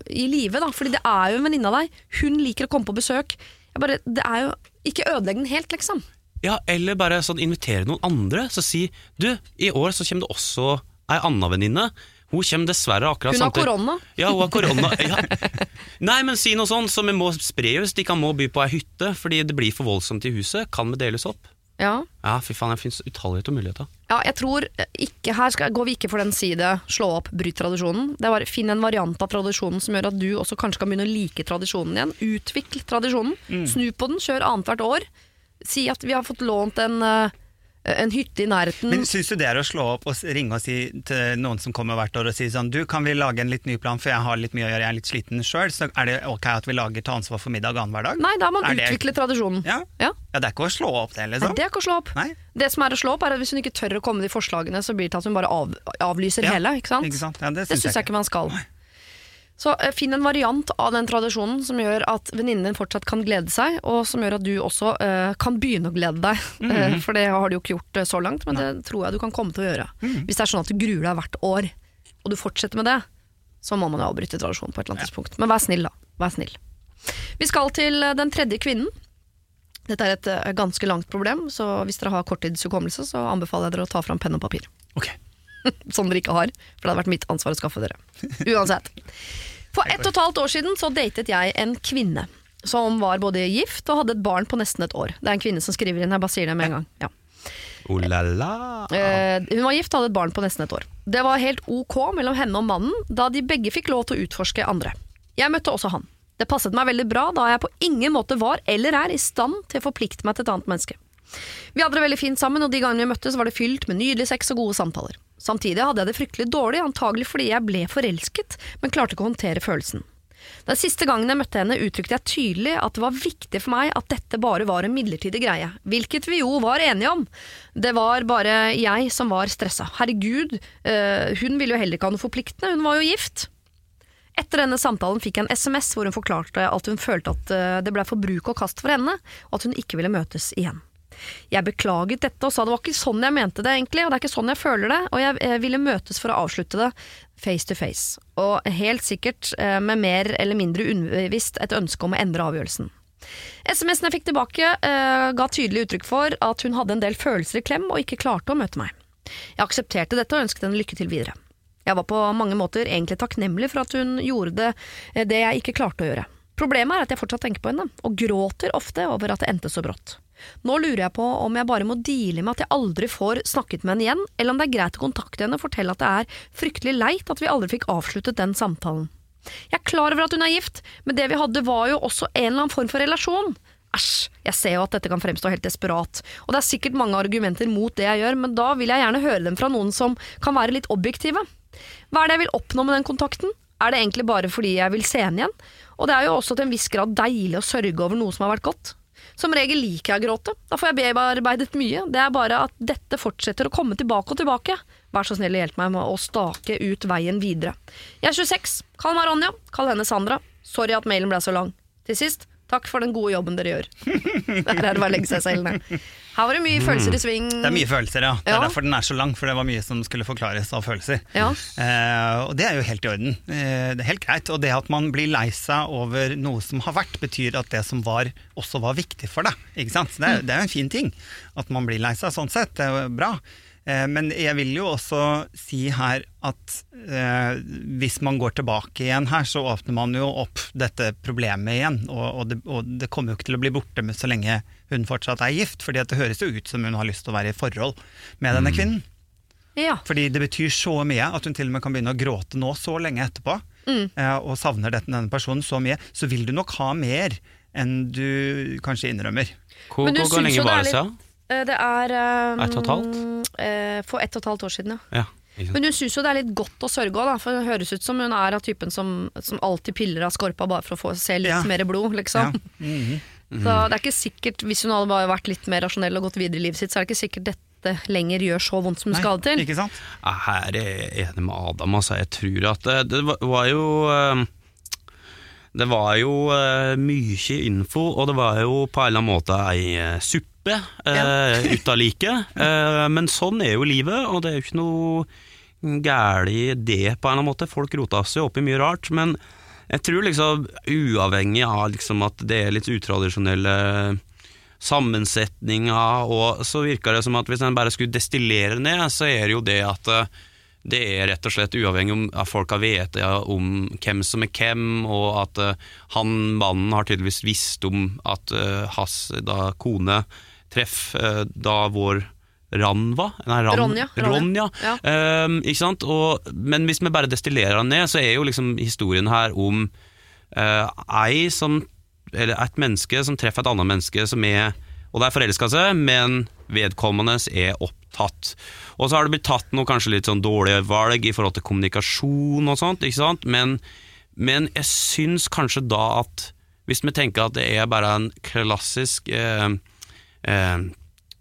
i live. da. Fordi det er jo en venninne av deg. Hun liker å komme på besøk. Bare, det er jo Ikke ødelegg den helt, liksom. Ja, eller bare sånn invitere noen andre, så si du, i år så kommer det også ei anna venninne. Hun kommer dessverre akkurat Hun har samtidig- korona. Ja, hun har korona. Ja. Nei, men si noe sånn, så vi må spre oss. De kan må by på ei hytte, fordi det blir for voldsomt i huset. Kan vi deles opp? Ja. Ja, fy faen, det finnes utallige muligheter. Ja, jeg tror ikke, Her skal, går vi ikke for den side slå opp, bryt tradisjonen. Det er bare Finn en variant av tradisjonen som gjør at du også kanskje kan begynne å like tradisjonen igjen. Utvikl tradisjonen. Snu på den, kjør annethvert år. Si at vi har fått lånt en, eh, en hytte i nærheten. Men syns du det er å slå opp og ringe og si til noen som kommer hvert år og si sånn Du, kan vi lage en litt ny plan, for jeg har litt mye å gjøre, jeg er litt sliten sjøl, så er det ok at vi lager ta ansvar for middag annenhver dag? Nei, da har man Er det- utviklet tradisjonen. Ja. Ja. ja, det er ikke å slå opp det, liksom. Nei, det er ikke å slå opp. Nei. Det som er å slå opp, er at hvis hun ikke tør å komme med de forslagene, så blir det til at hun bare av, avlyser Ja, hele. Ikke sant? Ikke sant? Det Det syns jeg, jeg ikke man skal. Så eh, finn en variant av den tradisjonen som gjør at venninnen din fortsatt kan glede seg, og som gjør at du også uh, kan begynne å glede deg. Eh, for det har du jo ikke gjort så langt, men det tror jeg du kan komme til å gjøre. Hvis det er sånn at du gruer deg hvert år, og du fortsetter med det, så må man jo avbryte tradisjonen på et eller annet tidspunkt. Men vær snill, da. Vær snill. Vi skal til den tredje kvinnen. Dette er et ganske langt problem, så hvis dere har korttidshukommelse, så anbefaler jeg dere å ta fram penn og papir Ok. som dere ikke har, for det hadde vært mitt ansvar å skaffe dere. Uansett. For ett og et halvt år siden så datet jeg en kvinne som var både gift og hadde et barn på nesten et år. Det er en kvinne som skriver inn, jeg bare sier det med en gang. Ja. Oh la la. Eh, hun var gift og hadde et barn på nesten et år. Det var helt ok mellom henne og mannen, da de begge fikk lov til å utforske andre. Jeg møtte også han. Det passet meg veldig bra, da jeg på ingen måte var eller er i stand til å forplikte meg til et annet menneske. Vi hadde det veldig fint sammen, og de gangene vi møttes var det fylt med nydelig sex og gode samtaler. Samtidig hadde jeg det fryktelig dårlig, antagelig fordi jeg ble forelsket, men klarte ikke å håndtere følelsen. Den siste gangen jeg møtte henne, uttrykte jeg tydelig at det var viktig for meg at dette bare var en midlertidig greie, hvilket vi jo var enige om. Det var bare jeg som var stressa. Herregud, øh, hun ville jo heller ikke ha noe forpliktende, hun var jo gift. Etter denne samtalen fikk jeg en SMS hvor hun forklarte at hun følte at eh, det ble for bruk og kast for henne, og at hun ikke ville møtes igjen. Jeg beklaget dette og sa det var ikke sånn jeg mente det egentlig, og det er ikke sånn jeg føler det, og jeg jeg ville møtes for å avslutte det face to face, og helt sikkert eh, med mer eller mindre ubevisst et ønske om å endre avgjørelsen. SMS-en jeg fikk tilbake eh, ga tydelig uttrykk for at hun hadde en del følelser i klem og ikke klarte å møte meg. Jeg aksepterte dette og ønsket henne lykke til videre. Jeg var på mange måter egentlig takknemlig for at hun gjorde det, eh, det jeg ikke klarte å gjøre. Problemet er at jeg fortsatt tenker på henne, og gråter ofte over at det endte så brått. Nå lurer jeg på om jeg bare må deale med at jeg aldri får snakket med henne igjen, eller om det er greit å kontakte henne og fortelle at det er fryktelig leit at vi aldri fikk avsluttet den samtalen. Jeg er klar over at hun er gift, men det vi hadde var jo også en eller annen form for relasjon. æsj, jeg ser jo at dette kan fremstå helt desperat. Og det er sikkert mange argumenter mot det jeg gjør, men da vil jeg gjerne høre dem fra noen som kan være litt objektive. Hva er det jeg vil oppnå med den kontakten? Er det egentlig bare fordi jeg vil se henne igjen? Og det er jo også til en viss grad deilig å sørge over noe som har vært godt. Som regel liker jeg å gråte. Da får jeg bearbeidet mye. Det er bare at dette fortsetter å komme tilbake og tilbake. Vær så snill og hjelp meg med å stake ut veien videre. Jeg er 26. Kall meg Ronja. Kall henne Sandra. Sorry at mailen ble så lang. Til sist, takk for den gode jobben dere gjør. Der er det bare å legge seg selv ned. Her var det mye følelser i sving. Det er mye følelser, ja. Det er Ja. derfor den er så lang, for det var mye som skulle forklares av følelser. Ja. Eh, og det er jo helt i orden. Eh, det er helt greit. Og det at man blir lei seg over noe som har vært, betyr at det som var, også var viktig for deg. Ikke sant? Det er, det er jo en fin ting at man blir lei seg sånn sett. Det er jo bra. Eh, men jeg vil jo også si her at eh, hvis man går tilbake igjen her, så åpner man jo opp dette problemet igjen. Og, og, det, og det kommer jo ikke til å bli borte med så lenge hun fortsatt er gift, fordi det høres jo ut som hun har lyst til å være i forhold med denne kvinnen. Ja. Fordi det betyr så mye at hun til og med kan begynne å gråte nå så lenge etterpå, eh, og savner dette, denne personen så mye, så vil du nok ha mer enn du kanskje innrømmer. Hvor, Men hvor syns lenge var det? Eh, Det er um, Ett og et halvt? eh, For ett og et halvt år siden, ja. Ja. Men hun syns jo det er litt godt å sørge òg, for det høres ut som hun er av typen som, som alltid piller av skorpa bare for å få se litt Ja. mer blod, liksom. Ja. Mhm. Så det er ikke sikkert, hvis hun hadde bare vært litt mer rasjonell og gått videre i livet sitt, så er det ikke sikkert dette lenger gjør så vondt som det skal til. Ikke sant? Her er jeg enig med Adam. Altså. Jeg tror at det, det var- jo eh, Det var jo eh, mye info, og det var jo på en eller annen måte ei eh, suppe uh, ut av liket. Eh, men sånn er jo livet, og det er jo ikke noe gæli i det på en eller annen måte. Folk rota seg opp i mye rart, men jeg tror liksom uavhengig av liksom at det er litt utradisjonelle sammensetninger, og så virker det som at hvis en bare skulle destillere ned, så er det jo det at eh, det er rett og slett uavhengig om at folk har vite om hvem som er hvem, og at eh, han mannen har tydeligvis visst om at uh, hans da, kone treff eh, da vår Ranva? Nei, Ran, Ronja, Ronja. Ronja. Ja. Um, ikke sant? Og, men hvis vi bare destillerer den ned, så er jo liksom historien her om uh, ei som Eller et menneske som treffer et annet menneske som er Og det er forelska seg, men vedkommende er opptatt. Og så har det blitt tatt noe kanskje litt sånn dårlige valg i forhold til kommunikasjon og sånt, ikke sant? Men, men jeg syns kanskje da at hvis vi tenker at det er bare en klassisk eh, eh,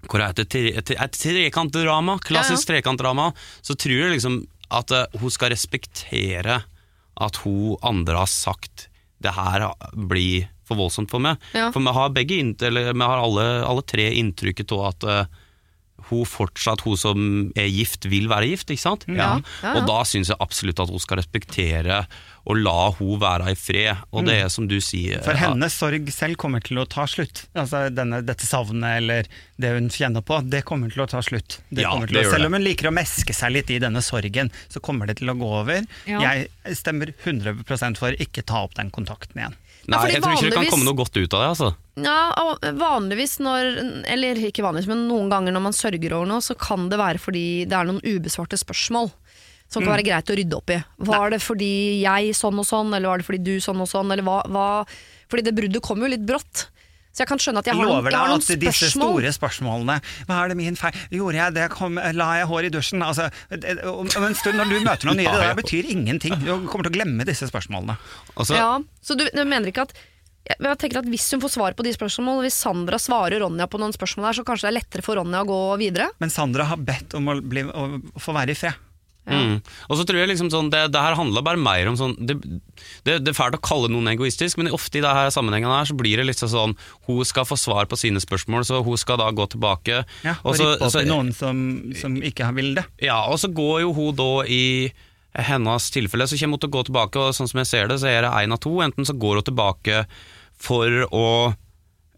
hvor er det et, et, trekantdrama, klassisk trekantdrama, så tror jeg liksom at eh, hun skal respektere at hun andre har sagt det her blir for voldsomt for meg. Ja. For vi har begge eller vi har alle, alle tre inntrykket av at eh, hun fortsatt, hun som er gift, vil være gift, ikke sant? Ja, ja, ja. Og da syns jeg absolutt at hun skal respektere og la hun være i fred. Og det er som du sier For ja, hennes sorg selv kommer til å ta slutt. Altså denne, Dette savnet eller det hun kjenner på, det kommer til å ta slutt. Det Ja, til det å, gjør selv det. om hun liker å meske seg litt i denne sorgen, så kommer det til å gå over. Ja. Jeg stemmer 100% for ikke ta opp den kontakten igjen. Nei, jeg tror ikke det kan komme noe godt ut av det, altså. Ja, vanligvis når Eller ikke vanligvis, men noen ganger når man sørger over noe, så kan det være fordi det er noen ubesvarte spørsmål. Som kan være greit å rydde opp i. Var det fordi jeg sånn og sånn, eller var det fordi du sånn og sånn? Eller hva, hva Fordi det bruddet kom jo litt brått. Så jeg kan skjønne at jeg Jeg har noen, lover jeg har deg at disse store spørsmålene Hva er det min feil? Gjorde jeg det? Kom, la jeg hår i dusjen? Altså, om en stund når du møter noen nye, det der betyr ingenting. Du kommer til å glemme disse spørsmålene. altså Ja, så du, du mener ikke at jeg jeg tenker at Hvis hun får svar på de spørsmålene, og hvis Sandra svarer Ronja på noen spørsmål der, så kanskje det er lettere for Ronja å gå videre? Men Sandra har bedt om å, bli, å få være i fred. Mm. Og så tror jeg liksom sånn, det, det her handler bare mer om sånn det, det, det er fælt å kalle noen egoistisk, men ofte i det her sammenhengen her så blir det liksom sånn Hun skal få svar på sine spørsmål, så hun skal da gå tilbake. Ja, og og rippe opp så- noen som, som ikke vil det. Ja, og så går jo hun da i hennes tilfelle, så kommer hun til å gå tilbake, og sånn som jeg ser det, så er det én av to. Enten så går hun tilbake for å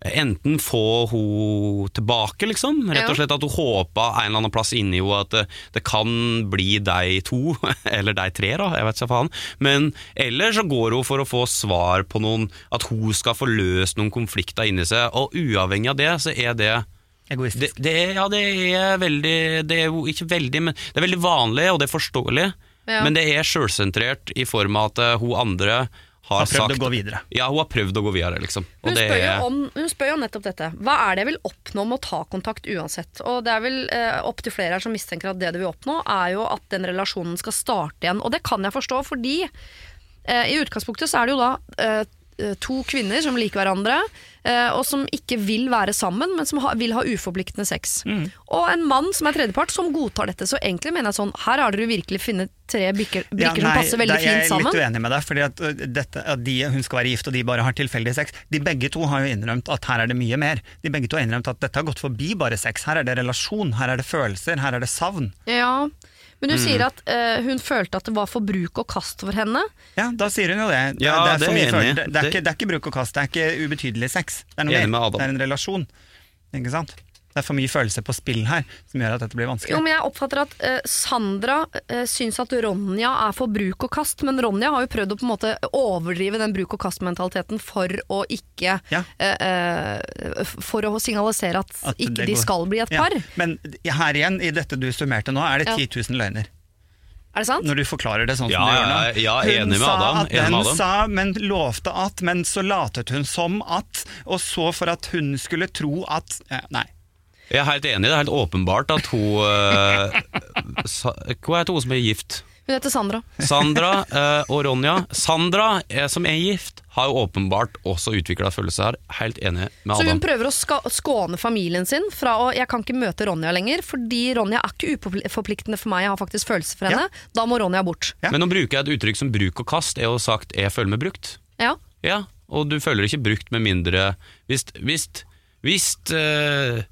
Enten få hun tilbake, liksom. Rett og slett at hun håper en eller annen plass inni henne at det, det kan bli de to, eller de tre, da, jeg vet ikke faen. Men eller så går hun for å få svar på noen At hun skal få løst noen konflikter inni seg. Og uavhengig av det, så er det det, Egoistisk. det, det, ja, det er veldig Det er jo ikke veldig, men det er veldig vanlig, og det er forståelig. Ja. Men det er sjølsentrert i form av at eh, hun andre har, Har prøvd sagt å gå videre. Ja, hun har prøvd å gå videre, liksom. Og Hun det spør, jo om, hun spør jo nettopp dette. Hva er det jeg vil oppnå med å ta kontakt uansett? Og det er vel eh, opptil flere her som mistenker at det du vil oppnå, er jo at den relasjonen skal starte igjen. Og det kan jeg forstå, fordi eh, i utgangspunktet så er det jo da eh, to kvinner som liker hverandre, eh, og som ikke vil være sammen, men som ha, vil ha uforpliktende sex. Mm. Og en mann som er tredjepart, som godtar dette. Så egentlig mener jeg sånn, her har dere virkelig funnet tre brikker, Ja, som passer veldig da sammen fint Jeg er litt uenig med deg, fordi at, dette, at de, hun skal være gift og de bare har tilfeldig sex. De begge to har jo innrømt at her er det mye mer. De begge to har innrømt at dette har gått forbi bare sex. Her er det relasjon, her er det følelser, her er det savn. Ja, men du Mm. sier at uh, hun følte at det var for bruk og kast for henne. Ja, da sier hun jo det. Ja, det, er det er følelser. det, er ikke, det er ikke bruk og kast, det er ikke ubetydelig sex. Det er noe med mer. Det er en relasjon. Ikke sant? Det er for mye følelser på spill her, som gjør at dette blir vanskelig. Jo, men jeg oppfatter at uh, Sandra uh, syns at Ronja er for bruk og kast, men Ronja har jo prøvd å på en måte overdrive den bruk og kast-mentaliteten for å ikke Ja. uh, eh, For å signalisere at, At ikke de skal bli et Ja, par. Men her igjen, i dette du summerte nå, er det 10 000 løgner. Er det sant? Når du forklarer det sånn Ja, som du gjør nå. ja, hun enig med sa at den sa, men lovte at, men så latet hun som at, og så for at hun skulle tro at Nei. Jeg er helt enig, det er helt åpenbart at hun uh, sa, Hva heter hun som er gift? Hun heter Sandra. Sandra uh, og Ronja. Sandra, eh, som er gift, har jo åpenbart også utvikla følelser her. Helt enig med Adam. Så hun prøver å ska skåne familien sin fra å Jeg kan ikke møte Ronja lenger, fordi Ronja er ikke uforpliktende for meg, jeg har faktisk følelser for henne. Da må Ronja bort. Ja. Men bruker jeg et uttrykk som bruk og kast er jo sagt 'jeg føler meg brukt'. Ja. Ja, og du føler ikke brukt med mindre Hvis, hvis, hvis eh,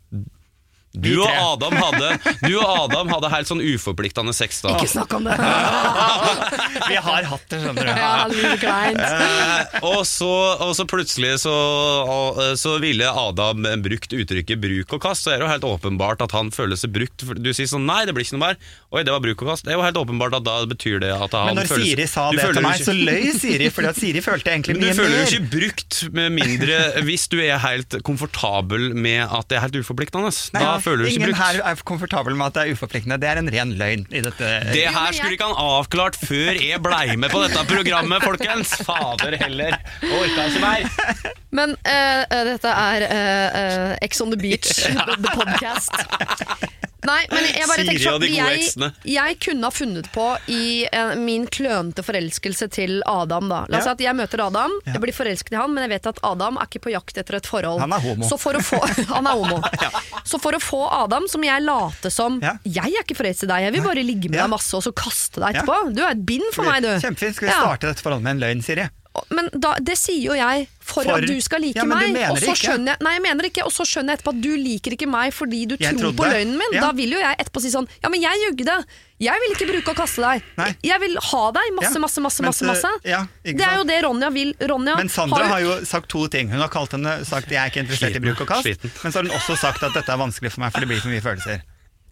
du og. Adam hadde, du og Adam hadde helt sånn uforpliktende sex da. Ikke snakk om det! Vi har hatt det, skjønner du. ja, kleint. Eh, og, så, og så plutselig så, og, eh, så ville Adam brukt uttrykket bruk og kast, så er det jo helt åpenbart at han føler seg brukt. Du sier sånn nei, det blir ikke noe mer. Oi, det var bruk og kast. Det er jo helt åpenbart at da betyr det at han Men når føler Siri sa det til meg, ikke- så løy Siri, fordi at Siri følte egentlig mye Men du føler jo ikke brukt med mindre hvis du er helt komfortabel med at det er helt uforpliktende. Nei, da føler du ikke ingen brukt. her er komfortabel med at det er uforpliktende. Det er en ren løgn i dette. Det her skulle ikke han avklart før jeg blei med på dette programmet, folkens! Fader heller. Orka ikke mer. Men eh, eh, dette er uh, eh, Ex on the Beach, the, the podcast. Nei, men jeg bare tenker sånn jeg, jeg kunne ha funnet på i eh, min klønete forelskelse til Adam. da La oss si at jeg møter Adam, jeg blir forelsket i han, men jeg vet at Adam er ikke på jakt etter et forhold. Han er homo. Så for å få, han er homo. Så for å få Adam, som jeg late som Ja. Jeg er ikke forelsket i deg, jeg vil bare ligge med Ja. deg masse og så kaste deg etterpå. Du er et bind for meg, du. Kjempefint. Skal vi Ja. starte dette forholdet med en løgn, Siri? Men da, det sier jo jeg for, For- at du skal like Ja, men du meg. Og så skjønner jeg Nei, jeg mener ikke Og så skjønner jeg etterpå at du liker ikke meg fordi du Jeg tror på løgnen min. Ja. Da vil jo jeg etterpå si sånn Ja, men jeg jugde. Jeg vil ikke bruke og kaste deg. Nei. Jeg vil ha deg masse, masse, masse. Men masse, masse. ja, det er jo det Ronja vil. Ronja Men Sandra har jo sagt to ting. Hun har kalt henne sagt jeg er ikke interessert i bruk og kast, Sliten. men så har hun også sagt at dette er vanskelig for meg, for det blir for mye følelser.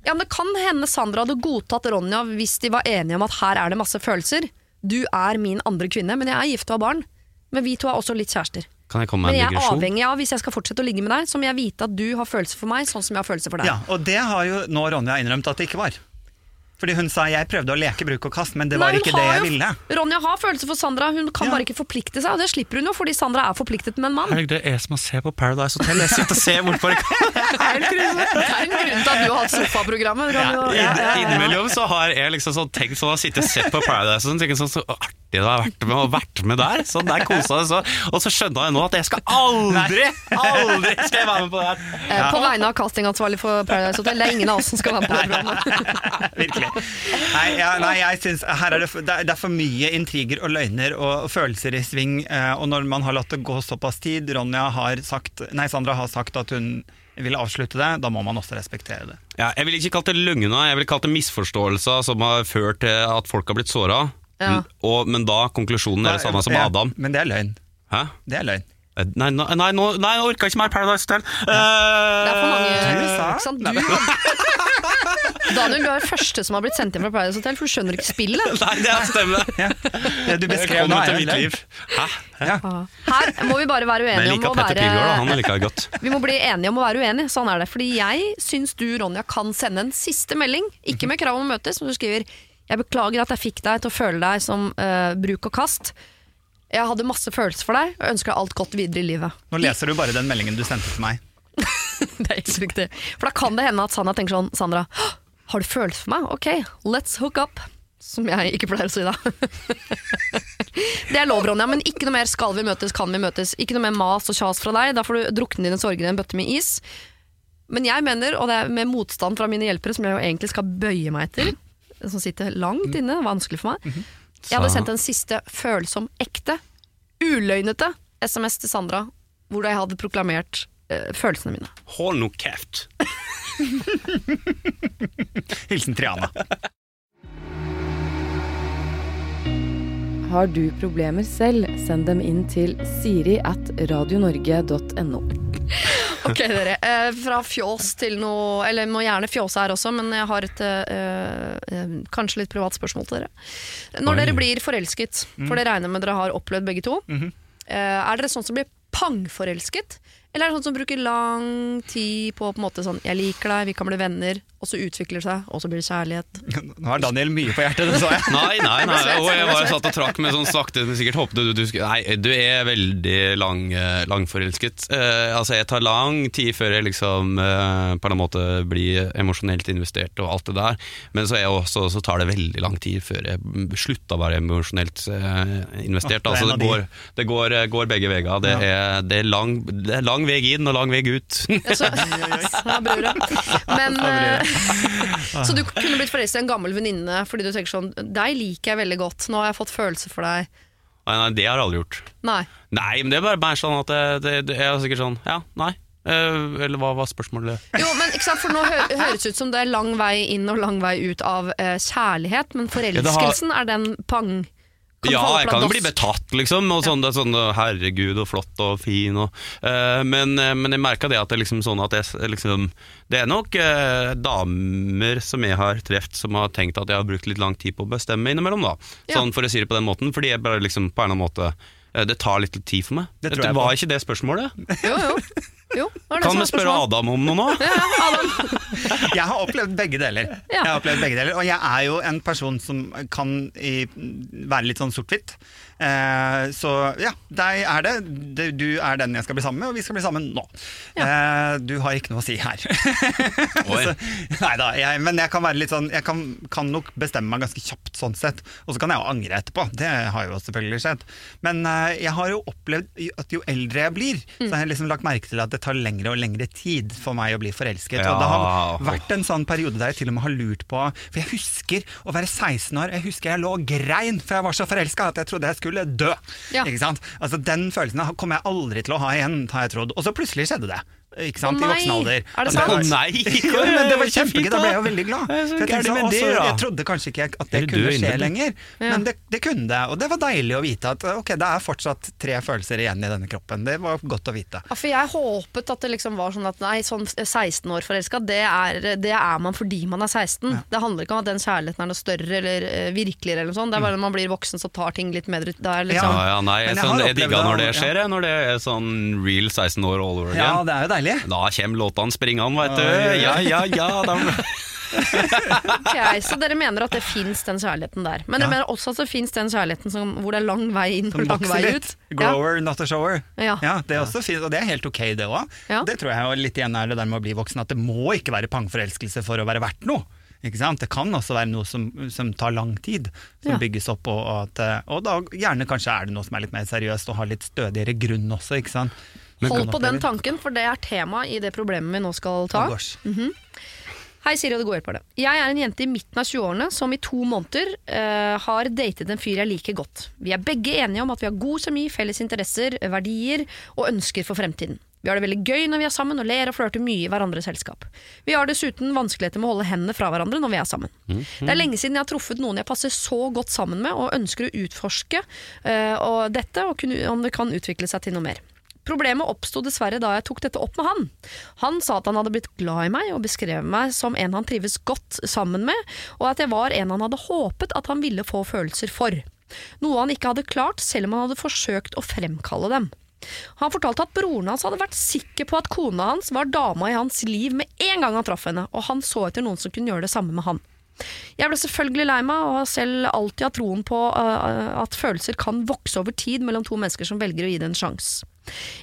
Ja, men Det kan hende Sandra hadde godtatt Ronja hvis de var enige om at her er det masse følelser. Du er min andre kvinne, men jeg er gift og har barn. Men vi to er også litt kjærester. Kan jeg komme med Men jeg er digresjon? avhengig av, hvis jeg skal fortsette å ligge med deg, så må jeg vite at du har følelser for meg, sånn som jeg har følelser for deg. Ja, Og det har jo nå Ronja innrømt at det ikke var. Fordi hun sa jeg prøvde å leke bruk og kast, men det var Nei, ikke det jeg jo- ville. Ronja har følelser for Sandra, hun kan Ja. bare ikke forplikte seg. Og det slipper hun jo, fordi Sandra er forpliktet med en mann. Herregud, det er som å se på Paradise Hotel. Jeg sitter og ser hvorfor jeg kan. Det er en grunn til at du har hatt sofaprogrammet. Ronja. ja, Innimellom så har jeg liksom sånn tenkt sånn å sitte og sett på Paradise og sånn, tenkt sånn, så artig det har vært med og vært med der. Sånn der kosa jeg så. Og så skjønner jeg nå at jeg skal aldri, aldri skal jeg være med på det her. Eh, På vegne av castingansvarlig for Paradise Hotel, det er ingen av oss som skal være med på det programmet. Virkelig. Nei, ja, nei jeg synes her er det, for, det, er, for mye intriger og løgner og følelser i sving. eh, og når man har latt det gå såpass tid, Ronja har sagt, nei, Sandra har sagt at hun vil avslutte det, da må man også respektere det. Ja, jeg ville ikke kalt det løgna, jeg ville kalt det misforståelser som har ført til at folk har blitt såra. Ja. Men da konklusjonen er det samme som Ja, Adam. Men det er løgn. Hæ? Det er løgn. Eh, Nei, nei, nei, nå, nei jeg orka ikke mer Paradise Hotel. Det er for mange Du sa- ikke sant? Du, Daniel, du er den første som har blitt sendt inn fra Paradise Hotel, for du skjønner ikke spillet. Nei, det stemmer. Ja. Du beskrev nå, til mitt liv. Hæ? Ja. Her må vi bare være uenige om å være Pilgaard, da. Vi må bli enige om å være uenige, sånn er det. Fordi jeg syns du, Ronja, kan sende en siste melding, ikke med krav om å møtes, men du skriver Jeg beklager at jeg fikk deg til å føle deg som uh, bruk og kast. Jeg hadde masse følelser for deg og ønsker deg alt godt videre i livet. Nå leser du bare den meldingen du sendte til meg. Det er helt riktig. For da kan det hende at Sandra tenker sånn Sandra, «Hå, har du følelser for meg? Ok, let's hook up. Som jeg ikke pleier å si da. det er lov, Ronja, men ikke noe mer 'skal vi møtes', 'kan vi møtes'. Ikke noe mer mas og kjas fra deg. Da får du drukne dine sorger i en bøtte med is. Men jeg mener, og det er med motstand fra mine hjelpere, som jeg jo egentlig skal bøye meg etter, som sitter langt inne, vanskelig for meg Jeg hadde sendt en siste følsom, ekte, uløgnete SMS til Sandra, hvor jeg hadde proklamert følelsene mine. Hold nå kjeft. Hilsen Triana. Har du problemer selv, send dem inn til siri at radionorge.no. Ok, dere. Eh, fra fjås til noe Eller må gjerne fjåse her også, men jeg har et eh, eh, kanskje litt privat spørsmål til dere. Når Oi. dere blir forelsket, for det regner med dere har opplevd begge to, eh, er dere sånn som blir pangforelsket? Eller er det sånn som bruker lang tid på på en måte sånn 'jeg liker deg, vi kan bli venner', og så utvikler det seg, og så blir det kjærlighet? Nå har Daniel mye på hjertet, det så jeg. Nei, nei, nei. Og jeg bare satt og trakk med sånn sakte, men sikkert håpet du, du skulle Nei, du er veldig lang, eh, langforelsket. Uh, altså, jeg tar lang tid før jeg liksom uh, på en måte blir emosjonelt investert og alt det der. Men så, er jeg også, så tar det veldig lang tid før jeg slutter å være emosjonelt uh, investert. Det er Altså, det går, det går, går begge veier. Det, det, er lang, det er lang vei inn og lang vei ut. Så, sa brura. Men, eh, så du kunne blitt forelsket i en gammel venninne fordi du tenker sånn 'deg liker jeg veldig godt, nå har jeg fått følelser for deg'. Nei, nei, det har jeg aldri gjort. Nei. Nei, men det er bare, mer sånn at det, det, jeg er sikkert sånn Ja, nei. Eh, eller hva var spørsmålet? Jo, men ikke sant, for Nå hø høres det ut som det er lang vei inn og lang vei ut av eh, kjærlighet, men forelskelsen er den pang kan ja, jeg kan jo bli betatt, liksom. Og sånn, det er sånn herregud, og flott og fin. Og, uh, men, eh, men jeg merka det at det liksom sånn at jeg, liksom, Det er nok uh, damer som jeg har truffet, som har tenkt at jeg har brukt litt lang tid på å bestemme innimellom. da Ja. Sånn For å si det på den måten. Fordi jeg bare liksom på en eller annen måte eh, Det tar litt tid for meg. Det tror jeg var på. ikke det spørsmålet? Jo, jo. jo det Kan vi spørre. Adam om noe nå? Ja, ja, Adam. Jeg har opplevd begge deler. Ja. Jeg har opplevd begge deler Og jeg er jo en person som kan i, være litt sånn sort-hvitt. Eh, så ja, deg er det. Du- er den jeg skal bli sammen med, og vi skal bli sammen nå. Eh, du har ikke noe å si her. Oi. Nei da, jeg, men jeg kan være litt sånn Jeg kan, kan nok bestemme meg ganske kjapt sånn sett. Og så kan jeg jo angre etterpå. Det har jo selvfølgelig skjedd. Men eh, jeg har jo opplevd at jo eldre jeg blir, så har jeg liksom lagt merke til at det tar lengre og lengre tid for meg å bli forelsket. Og det har vært en sånn periode der jeg til og med har lurt på For jeg husker å være 16 år, jeg husker jeg lå og grein for jeg var så forelska at jeg trodde jeg skulle dø. Ja. Ikke sant? Altså Den følelsen kommer jeg aldri til å ha igjen, har jeg trodd. Og så plutselig skjedde det. Ikke sant? I voksen alder. er det sant? var- Nei! jo, men det var kjempegøy, da ble jeg jo veldig glad. Det så jeg, tenkte gærent sånn, det, også, jeg trodde kanskje ikke at det kunne skje lenger, men det, det kunne det. Og det var deilig å vite at ok, det er fortsatt tre følelser igjen i denne kroppen. Det var godt å vite. Ja, for jeg håpet at det liksom var sånn at nei, sånn 16 år forelska, det, det er man fordi man er 16. Det handler ikke om at den kjærligheten er noe større eller eh, virkeligere eller noe sånt. Det er bare når man blir voksen så tar ting litt mer ut. Det liksom, Ja, ja, nei, jeg sånn, jeg digga når det skjer, jeg, når det er sånn real 16 år all over again. Ja, det er jo deilig. Da kommer låtene springende, veit du. Ja, ja, ja. Da. Ok, Så dere mener at det fins den kjærligheten der. Men dere Ja. mener også at det fins den kjærligheten som, hvor det er lang vei inn og lang vei ut. ut. Ja. Grower, not a shower. Ja. Ja, det er også fint, og det er helt ok det òg. Ja. Det tror jeg er litt igjen er det der med å bli voksen, at det må ikke være pangforelskelse for å være verdt noe. Ikke sant? Det kan også være noe som, som tar lang tid, som Ja. bygges opp. Og, og, at, eh, og da gjerne kanskje er det noe som er litt mer seriøst og har litt stødigere grunn også. ikke sant? Hold på den tanken, for det er tema i det problemet vi nå skal ta. Mm -hmm. Hei, Siri og det gode hjelperne. Jeg er en jente i midten av 20-årene som i to måneder uh, har datet en fyr jeg liker godt. Vi er begge enige om at vi har god kjemi, felles interesser, verdier og ønsker for fremtiden. Vi har det veldig gøy når vi er sammen og ler og flørter mye i hverandres selskap. Vi har dessuten vanskeligheter med å holde hendene fra hverandre når vi er sammen. Det er lenge siden jeg har truffet noen jeg passer så godt sammen med og ønsker å utforske uh, og dette og kunne, om det kan utvikle seg til noe mer. Problemet oppsto dessverre da jeg tok dette opp med han. Han sa at han hadde blitt glad i meg og beskrev meg som en han trives godt sammen med, og at jeg var en han hadde håpet at han ville få følelser for. Noe han ikke hadde klart, selv om han hadde forsøkt å fremkalle dem. Han fortalte at broren hans hadde vært sikker på at kona hans var dama i hans liv med en gang han traff henne, og han så etter noen som kunne gjøre det samme med han. Jeg ble selvfølgelig lei meg, og har selv alltid hatt troen på uh, at følelser kan vokse over tid mellom to mennesker som velger å gi det en sjanse.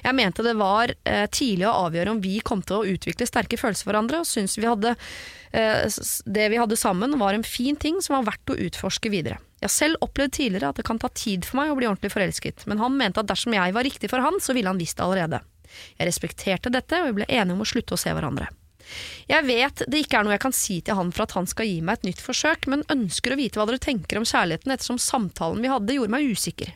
Jeg mente det var eh, tidlig å avgjøre om vi kom til å utvikle sterke følelser for hverandre, og syntes vi hadde, eh, det vi hadde sammen var en fin ting som var verdt å utforske videre. Jeg selv opplevd tidligere at det kan ta tid for meg å bli ordentlig forelsket, men han mente at dersom jeg var riktig for han, så ville han visst det allerede. Jeg respekterte dette, og vi ble enige om å slutte å se hverandre. Jeg vet det ikke er noe jeg kan si til han for at han skal gi meg et nytt forsøk, men ønsker å vite hva dere tenker om kjærligheten ettersom samtalen vi hadde gjorde meg usikker.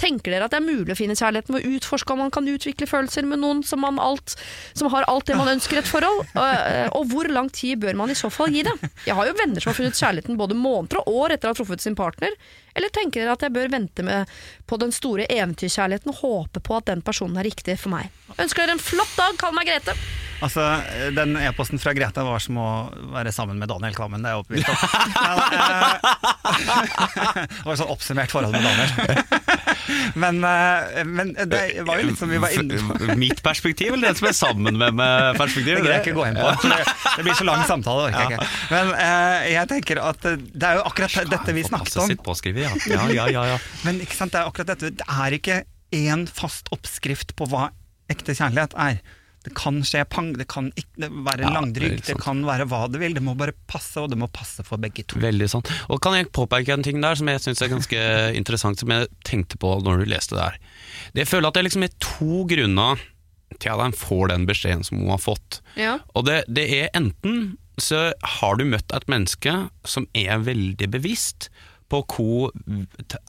Tenker dere at det er mulig å finne kjærligheten ved å utforske om man kan utvikle følelser med noen som, alt, som har alt det man ønsker et forhold, og, og hvor lang tid bør man i så fall gi det? Jeg har jo venner som har funnet kjærligheten både måneder og år etter å ha truffet sin partner, eller tenker dere at jeg bør vente med på den store eventyrkjærligheten og håpe på at den personen er riktig for meg? Ønsker dere en flott dag, kall meg Grete. Altså, Den e-posten fra Grete var som å være sammen med Daniel Kvammen. Det er jeg overbevist om. Det var et sånn oppsummert forhold med Daniel. Men, eh, men det var jo litt som vi var inne på. Mitt perspektiv, eller den som er sammen med meg perspektiv? Det greier jeg ikke å gå inn på, det, det blir så lang samtale. orker jeg ikke. Men eh, jeg tenker at det er jo akkurat dette vi snakket om. Påskrevet, ja. Ja, ja, ja, ja. Men ikke sant, det er akkurat dette. Det er ikke én fast oppskrift på hva ekte kjærlighet er. Det kan skje pang, det kan ikke være Ja, det langdrygt, det sant. kan være hva det vil. Det må bare passe, og det må passe for begge to. Veldig sånn. Og kan jeg påpeke en ting der som jeg syns er ganske interessant, som jeg tenkte på når du leste det her. Det jeg føler at det liksom er to grunner til at han får den beskjeden som hun har fått. Ja. Og det, det er enten så har du møtt et menneske som er veldig bevisst på hva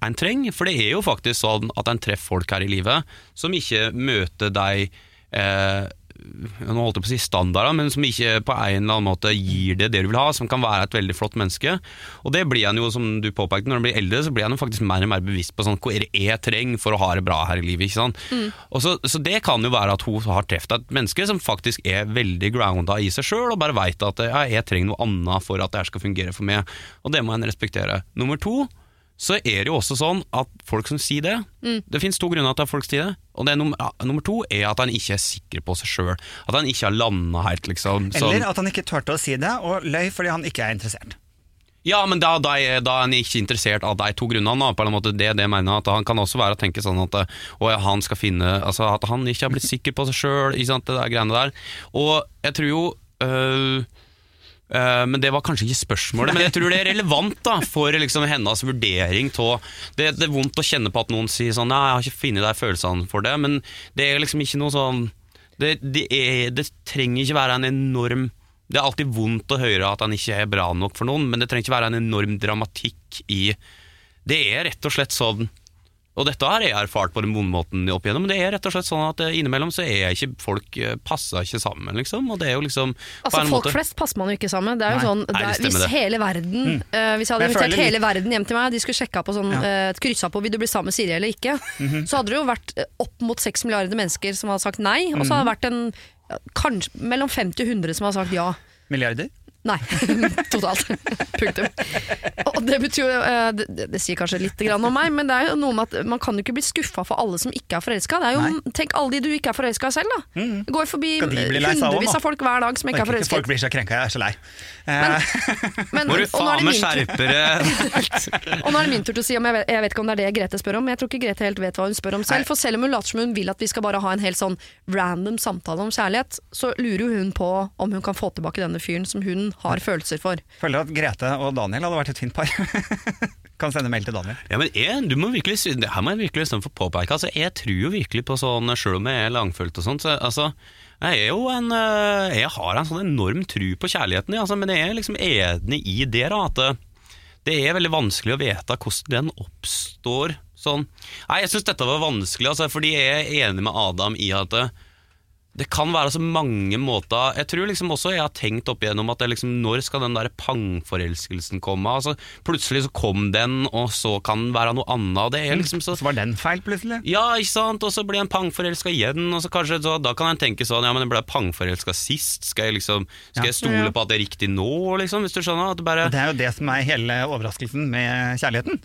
en trenger, for det er jo faktisk sånn at en treffer folk her i livet som ikke møter deg eh, nå holdt jeg på å si standarder, men som ikke på en eller annen måte gir det det du vil ha, som kan være et veldig flott menneske. Og det blir en jo, som du påpekte, når en blir eldre, så blir en jo faktisk mer og mer bevisst på sånn, hva er det jeg trenger for å ha det bra her i livet. ikke sant? Og så, så det kan jo være at hun har truffet et menneske som faktisk er veldig grounda i seg sjøl, og bare veit at ja, jeg trenger noe annet for at det her skal fungere for meg. Og det må en respektere. Nummer to, så er det jo også sånn at folk som sier det Det finnes to grunner til at folk sier det. Og det er nummer, ja, nummer to er at han ikke er sikker på seg sjøl. At han ikke har landa helt, liksom. Sånn. Eller at han ikke turte å si det, og løy fordi han ikke er interessert. Ja, men da, da, er, da er han ikke interessert av de to grunnene. På en måte det, det mener jeg at Han kan også være å tenke sånn at å, ja, han skal finne Altså At han ikke har blitt sikker på seg sjøl, det der greiene der. Og jeg tror jo øh, men Det var kanskje ikke spørsmålet, men jeg tror det er relevant da for liksom hennes vurdering av det, det er vondt å kjenne på at noen sier sånn Nei, jeg har ikke funnet de følelsene for det, men det er liksom ikke noe sånn Det, det, er, det trenger ikke være en enorm det er alltid vondt å høre at han ikke er bra nok for noen, men det trenger ikke være en enorm dramatikk i Det er rett og slett sånn Og dette har jeg erfart på den vonde måten opp igjennom, men det er rett og slett sånn at eh, innimellom så er ikke folk eh, passer ikke sammen, liksom. Og det er jo liksom Altså Folk måte flest passer man jo ikke sammen. Det er jo Nei. sånn, Nei, det det er, Hvis det. hele verden eh, Hvis jeg hadde jeg invitert føler hele verden hjem til meg, de skulle sjekka på sånn, eh, kryssa på vil du bli sammen med Siri eller ikke, så hadde det jo vært opp mot seks milliarder mennesker som hadde sagt nei, og så hadde det vært en kanskje mellom 50 og 100 som hadde sagt ja. Milliarder? Nei, totalt. Punktum. Og det betyr jo eh, det, det- sier kanskje litt om meg, men det er jo noe med at man kan jo ikke bli skuffa for alle som ikke er forelska. Tenk alle de du ikke er forelska i selv, da. Mm. går forbi hundrevis av folk hver dag som ikke er forelska. folk blir så krenka, jeg er så lei. Men, Men, Må og nå er faen det meg min tur. Og nå er det min tur til å si om jeg vet, jeg vet ikke om det er det Grete spør om, men jeg tror ikke Grete helt vet hva hun spør om selv. Nei. For selv om hun later som hun vil at vi skal bare ha en helt sånn random samtale om kjærlighet, så lurer jo hun på om hun kan få tilbake denne fyren som hun har følelser for. føler at Grete og Daniel hadde vært et fint par. kan sende mail til Daniel. Ja, men jeg, du må virkelig, det her må jeg virkelig istedenfor få påpeke. Altså, jeg tror jo virkelig på sånn, selv om jeg er langfølt og sånt, så altså, jeg er jo en øh, Jeg har en sånn enorm tru på kjærligheten, altså, men jeg er liksom enig i det, da, at øh, det er veldig vanskelig å vite hvordan den oppstår sånn. Nei, jeg syns dette var vanskelig, altså, fordi jeg er enig med Adam i at øh, det kan være så mange måter Jeg tror liksom også jeg har tenkt opp igjennom at det liksom, når skal den der pangforelskelsen komme? Altså, plutselig så kom den, og så kan den være noe annet. Det er liksom så Så var den feil, plutselig. ja, ikke sant, og så blir en pangforelska igjen, og så kanskje så, da kan en tenke sånn Ja, men jeg ble pangforelska sist, skal jeg liksom Skal Ja. jeg stole på at det er riktig nå, liksom, hvis du skjønner? At det bare det er jo det som er hele overraskelsen med kjærligheten.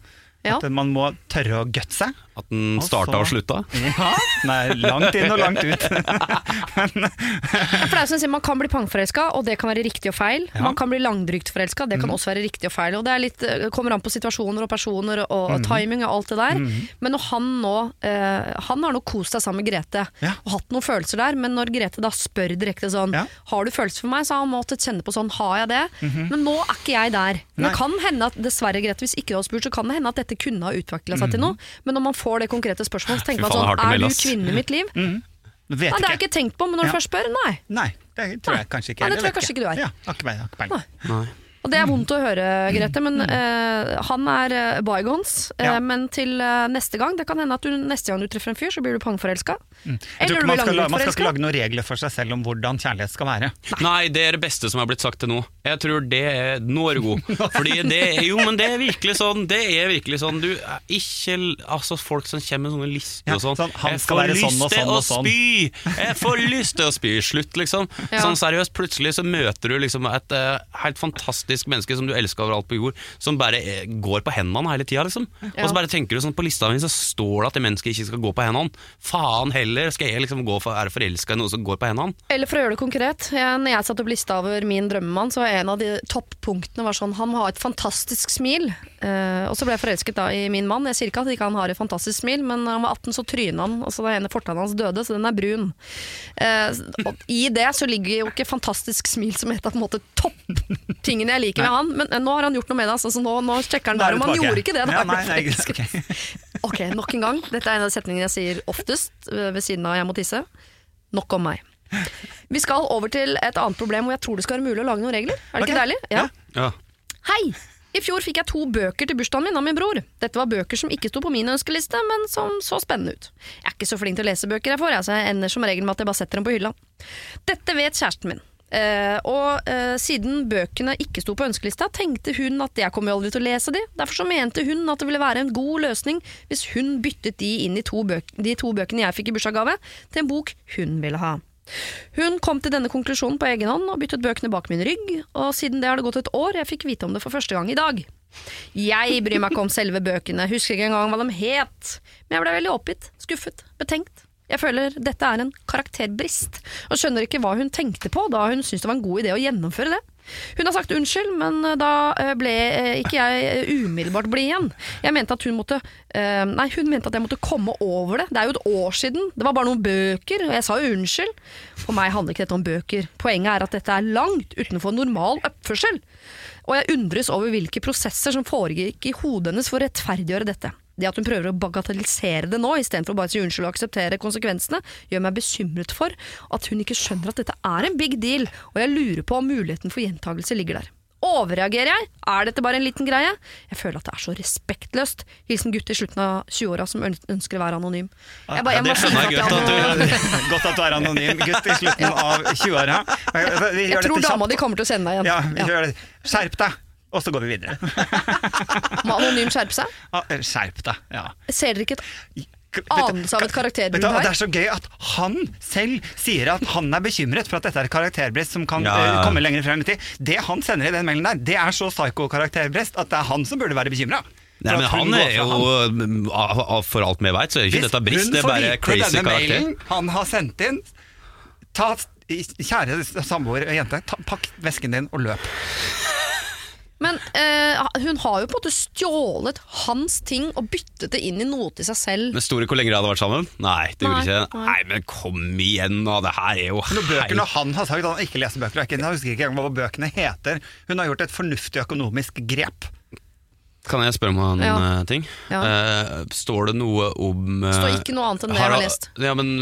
Ja. At man må tørre å gutse. At den starta og slutta? Ja, nei, langt inn og langt ut. For det er som jeg sier, Man kan bli pangforelska, og det kan være riktig og feil. Ja. Man kan bli langdrygt forelska, det kan også være riktig og feil. Og Det er litt, eh, kommer an på situasjoner og personer og, og timing og alt det der. Men når han nå eh, Han har nå kost seg sammen med Grete Ja. og hatt noen følelser der, men når Grete da spør direkte sånn Ja. Har du følelser for meg, så har han måttet kjenne på sånn Har jeg det? Men nå er ikke jeg der. Nei. Det kan hende at dessverre, Grete, hvis ikke du har spurt, så kan det hende at dette kunne ha utvikla seg til noe. Men når man får det konkrete spørsmålet, så tenker man er sånn Er du kvinnen i mitt liv? Vet Nei, det har jeg ikke. ikke tenkt på, men når Ja. du først spør, nei. Nei, det tror jeg kanskje ikke. Nei, det tror jeg kanskje ikke du er. Ja, akkurat, akkurat. Nei. Nei. Og det er vondt å høre, Grete, men uh, han er uh, bygons. eh, Ja. Men til uh, neste gang, det kan hende at du neste gang du treffer en fyr, så blir du pangforelska. Mm. tror ikke man, skal, la- man skal ikke lage noen regler for seg selv om hvordan kjærlighet skal være. Nei, det er det beste som er blitt sagt til nå. Jeg tror det er Nå er du god. Fordi det er Jo, men det er virkelig sånn. Det er virkelig sånn. Du ikke Altså, folk som kommer med sånne lister Ja, og sånn. sånn, han skal være være og sånn og til sånn lyst og sånn. spy! Jeg får lyst til å spy! Slutt, liksom. Ja. Sånn seriøst, plutselig så møter du liksom et eh, helt fantastisk menneske som du elsker overalt på jord, som bare eh, går på hendene hele tida, liksom. Og så bare tenker du sånn på lista mi så står det at det mennesket ikke skal gå på hendene. Faen heller, skal jeg liksom gå for er forelska i noen som går på hendene? Eller for å gjøre det konkret, jeg, når jeg satte opp lista over min drømmemann, så var en av de toppunktene var sånn Han må ha et fantastisk smil. Uh, og så ble jeg forelsket da i min mann. Jeg sier ikke at ikke han har et fantastisk smil, men da han var 18, så tryna han, og så da ene fortanna hans døde, så den er brun. Uh, og I det så ligger jo ikke fantastisk smil som et av på en måte topptingene jeg liker ved han, men eh, nå har han gjort noe med det, altså, så nå, nå sjekker han er der om han gjorde ikke det. Da Ja, er nei, nei, okay. ok. Ok, nok en gang. Dette er en av de setningene jeg sier oftest øh, ved siden av jeg må tisse. Nok om meg. Vi skal over til et annet problem hvor jeg tror det skal være mulig å lage noen regler. Er det okay. ikke deilig? Ja. Ja. Hei! I fjor fikk jeg to bøker til bursdagen min av min bror. Dette var bøker som ikke sto på min ønskeliste, men som så spennende ut. Jeg er ikke så flink til å lese bøker jeg får, jeg, så jeg ender som regel med at jeg bare setter dem på hylla. Dette vet kjæresten min. Eh, og uh, siden bøkene ikke sto på ønskelista, tenkte hun at jeg kommer aldri til å lese de. Derfor så mente hun at det ville være en god løsning hvis hun byttet de inn i to de to bøkene jeg fikk i bursdagsgave, til en bok hun ville ha. Hun kom til denne konklusjonen på egen hånd og byttet bøkene bak min rygg, og siden det har det gått et år, jeg fikk vite om det for første gang i dag. Jeg bryr meg ikke om selve bøkene, husker ikke engang hva de het, men jeg ble veldig oppgitt, skuffet, betenkt. Jeg føler dette er en karakterbrist, og skjønner ikke hva hun tenkte på da hun syntes det var en god idé å gjennomføre det. Hun har sagt unnskyld, men da eh, ble eh, ikke jeg eh, umiddelbart blid igjen. Jeg mente at hun måtte eh, Nei, hun mente at jeg måtte komme over det. Det er jo et år siden. Det var bare noen bøker, og jeg sa jo unnskyld. For meg handler ikke dette om bøker. Poenget er at dette er langt utenfor normal oppførsel. Og jeg undres over hvilke prosesser som foregikk i hodet hennes for å rettferdiggjøre dette. Det at hun prøver å bagatellisere det nå, istedenfor å bare si unnskyld og akseptere konsekvensene, gjør meg bekymret for at hun ikke skjønner at dette er en big deal, og jeg lurer på om muligheten for gjentagelse ligger der. Overreagerer jeg? Er dette bare en liten greie? Jeg føler at det er så respektløst. Hilsen gutt i slutten av 20-åra som ønsker å være anonym. Jeg, bare, Ja, det skjønner jeg godt at du Godt at du er anonym gutt i slutten av 20-åra. Jeg tror dama di kommer til å sende deg igjen. Ja, vi gjør det. Skjerp deg! Og så går vi videre. Må anonym skjerpe seg? Ja, Skjerp deg. Ja. Ser dere ikke et anelse av et Vet karakterbrudd du, det er så gøy at han selv sier at han er bekymret for at dette er et karakterbrist som kan Ja, ja, ja. eh, komme lenger frem i tid. Det han sender i den mailen der, det er så psyko-karakterbrist at det er han som burde være bekymra. Nei, men han er jo av- av- For alt vi veit, så er ikke dette brist, det er bare crazy karakter. mailen han har sendt inn ta, Kjære samboer og jente, ta, pakk vesken din og løp. Men eh, hun har jo på en måte stjålet hans ting og byttet det inn i noe til seg selv. Men store, hvor lenge de hadde vært sammen? Nei, det gjorde Nei, ikke det. nei. Nei, men kom igjen nå, det her er jo Når bøkene han har sagt at han ikke leser bøker, og ikke, jeg husker ikke engang hva bøkene heter. Hun har gjort et fornuftig økonomisk grep. Kan jeg spørre om en Ja. eh, ting? Ja. Eh, står det noe om eh, Står ikke noe annet enn det jeg har lest. Ja, men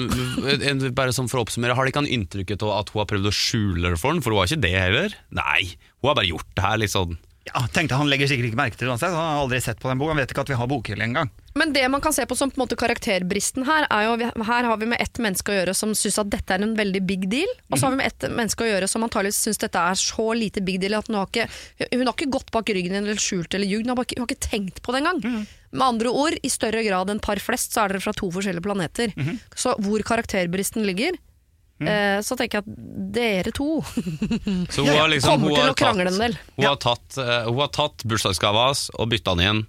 en- Bare sånn for å oppsummere, Har de ikke han inntrykket av at hun har prøvd å skjule det for ham? For hun har ikke det heller. Nei, hun har bare gjort det her litt sånn. Ja, tenkte Han legger sikkert ikke merke til det uansett. Han har aldri sett på den boka. Han vet ikke at vi har bokhylle engang. Men det man kan se på som på en måte karakterbristen her, er jo her har vi med ett menneske å gjøre som syns at dette er en veldig big deal, og så har vi med ett menneske å gjøre som antageligvis syns dette er så lite big deal at hun har ikke, hun har ikke gått bak ryggen din eller skjult eller ljugd, hun har, ikke, hun har ikke tenkt på det engang. Med andre ord, i større grad enn par flest, så er dere fra to forskjellige planeter. Så hvor karakterbristen ligger, eh, så tenker jeg at dere to Så hun har liksom kommer hun til har å krangle en del. Hun har tatt, eh, hun har tatt bursdagsgava hans og bytta den igjen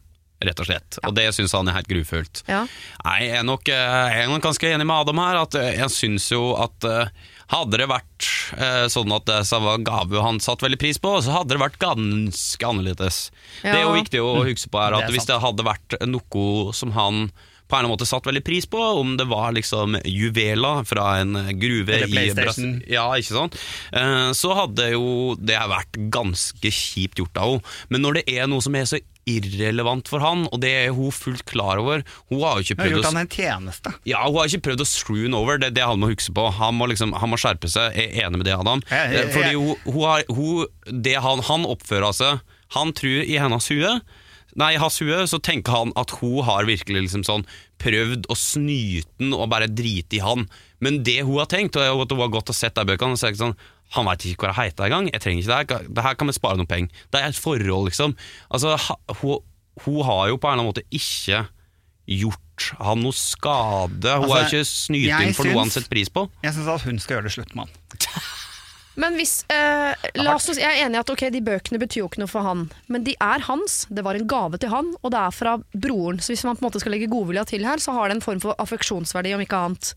rett og slett. Og det syns han er helt grufullt. Ja. Nei, jeg er, nok, eh, jeg er nok ganske enig med Adam her. At eh, jeg syns jo at eh, hadde det vært eh, sånn at det var gave han satte veldig pris på, så hadde det vært ganske annerledes. Det er jo Ja. viktig å huske på her Det at er hvis det hadde vært noe som han på en eller annen måte satt veldig pris på, om det var liksom juveler fra en gruve i PlayStation. Brasil Ja, ikke sant? Eh, Så hadde jo det vært ganske kjipt gjort av henne. Men når det er noe som er så irrelevant for han, og det er hun fullt klar over Hun har jo ikke prøvd gjort å han en tjeneste. ja, Hun har ikke prøvd å screw han over, det er det han må huske på. Han må, liksom, han må skjerpe seg. Jeg er enig med det, Adam. Jeg- jeg- Eh, Fordi hun, hun har, hun, det han, han oppfører seg Han tror i hennes hue Nei, i hans hue så tenker han at hun har virkelig liksom sånn prøvd å snyte han og bare drite i han. Men det hun har tenkt, og at hun har gått og sett de bøkene, så er det sånn han veit ikke hva det heter engang. Jeg trenger ikke det her. Det her kan vi spare noen penger. Det er et forhold, liksom. Altså, hun, hun har jo på en eller annen måte ikke gjort han noe skade. Hun Altså, har ikke snytt inn for noe han setter pris på. Jeg syns at hun skal gjøre det slutt med han. Men hvis eh, la oss, Jeg er enig i at okay, de bøkene betyr jo ikke noe for han, men de er hans. Det var en gave til han, og det er fra broren. Så hvis man på en måte skal legge godvilja til her, så har det en form for affeksjonsverdi, om ikke annet.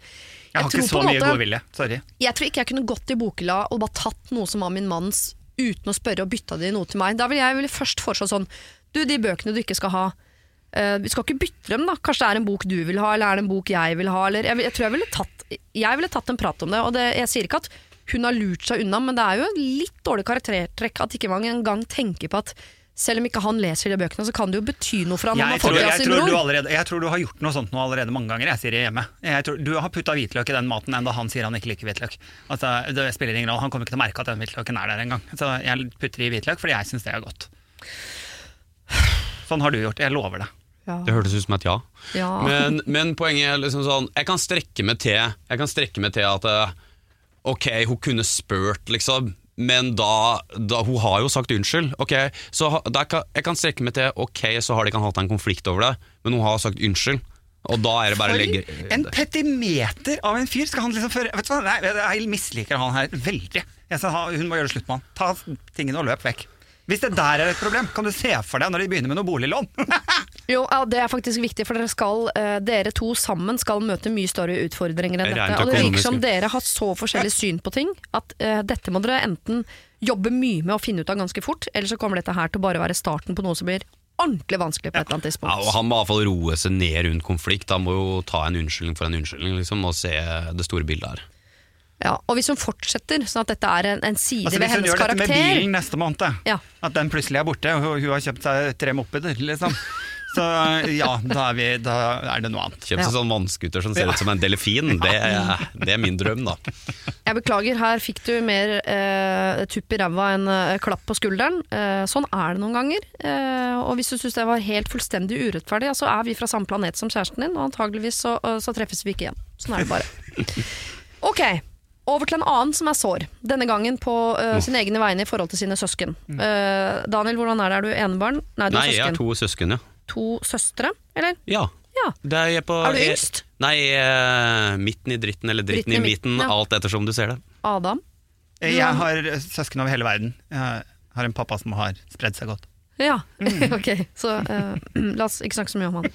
Jeg har ikke så mye godvilje. Sorry. Jeg tror ikke jeg kunne gått i bokhylla og bare tatt noe som var min manns, uten å spørre og bytta det i noe til meg. Da ville jeg ville først foreslå sånn Du, de bøkene du ikke skal ha, Uh, vi skal ikke bytte dem, da. Kanskje det er en bok du vil ha, eller er det en bok jeg vil ha, eller Jeg, jeg tror jeg ville tatt Jeg ville tatt en prat om det, og det, jeg sier ikke at hun har lurt seg unna, men det er jo en litt dårlig karaktertrekk at ikke man engang tenker på at selv om ikke han leser de bøkene, så kan det jo bety noe for han. Jeg tror, jeg, tror du allerede, jeg tror du har gjort noe sånt nå allerede mange ganger. Jeg sier det hjemme. Jeg tror, du har putta hvitløk i den maten enda han sier han ikke liker hvitløk. Altså, det spiller ingen rolle, Han kommer ikke til å merke at den hvitløken er der engang. Så jeg putter i hvitløk fordi jeg syns det er godt. Sånn har du gjort. Jeg lover det. Ja. Det hørtes ut som et ja. Ja. Men, men poenget er liksom sånn Jeg kan strekke meg til Jeg kan strekke meg til at eh, Ok, hun kunne spurt, liksom. Men da, da Hun har jo sagt unnskyld. Ok, så kan, Jeg kan strekke meg til Ok, så har de ikke hatt en konflikt over det, men hun har sagt unnskyld. Og da er det bare å legge En petimeter av en fyr skal han liksom føre Vet du hva, Nei, Jeg misliker han her veldig. Jeg sa, hun må gjøre det slutt med han. Ta tingene og løp vekk. Hvis det der er et problem, kan du se for deg når de begynner med noe boliglån? Jo, ja, Det er faktisk viktig, for dere, skal, eh, dere to sammen skal møte mye større utfordringer enn dette. Og det virker som dere har så forskjellig syn på ting at uh, dette må dere enten jobbe mye med å finne ut av ganske fort, eller så kommer dette her til å bare være starten på noe som blir ordentlig vanskelig på et eller annet tidspunkt. ja, og Han må i hvert fall roe seg ned rundt konflikt. Han må jo ta en unnskyldning for en unnskyldning liksom, og se det store bildet her. Ja, og hvis hun fortsetter, sånn at dette er en, en side Altså, ved hvis hun gjør dette med bilen neste måned, Ja. at den plutselig er borte, og hun, har kjøpt seg tre mopeder, liksom. Så ja, da er, vi, da er det noe annet. Kjøp seg Ja. sånn vannskuter som ser ut som en delfin. Det, er- det er min drøm, da. Jeg beklager, her fikk du mer eh, tupp i ræva enn eh, klapp på skulderen. Eh, sånn er det noen ganger. Eh, og hvis du syns det var helt fullstendig urettferdig, ja, så er vi fra samme planet som kjæresten din, og antageligvis så, eh, så treffes vi ikke igjen. Sånn er det bare. Ok, over til en annen som er sår. Denne gangen på uh, sine egne vegne i forhold til sine søsken. Uh, Daniel, hvordan er det? Er du enebarn? Nei, du Nei, jeg har to søsken, ja. To søstre, eller? Ja. Ja. Det er, jeg på, Er du jeg- yngst? Nei, er midten i dritten, eller dritten, Dritten i midten, ja. alt ettersom du ser det. Adam? Jeg har søsken over hele verden. Jeg har en pappa som har spredd seg godt. Ja, ok. Så eh, la oss ikke snakke så mye om han.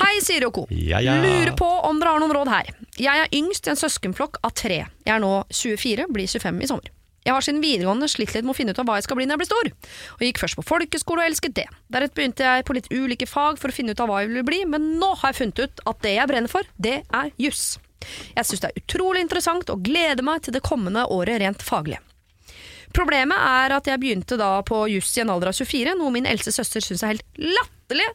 Hei, Siri og co. Ja, ja. Lurer på om dere har noen råd her. Jeg er yngst i en søskenflokk av tre. Jeg er nå 24, blir 25 i sommer. Jeg har siden videregående slitt litt med å finne ut av hva jeg skal bli når jeg blir stor. Og gikk først på folkeskole og elsket det. Deretter begynte jeg på litt ulike fag for å finne ut av hva jeg ville bli, men nå har jeg funnet ut at det jeg brenner for, det er juss. Jeg syns det er utrolig interessant og gleder meg til det kommende året rent faglig. Problemet er at jeg begynte da på juss i en alder av 24, noe min eldste søster syns er helt latterlig.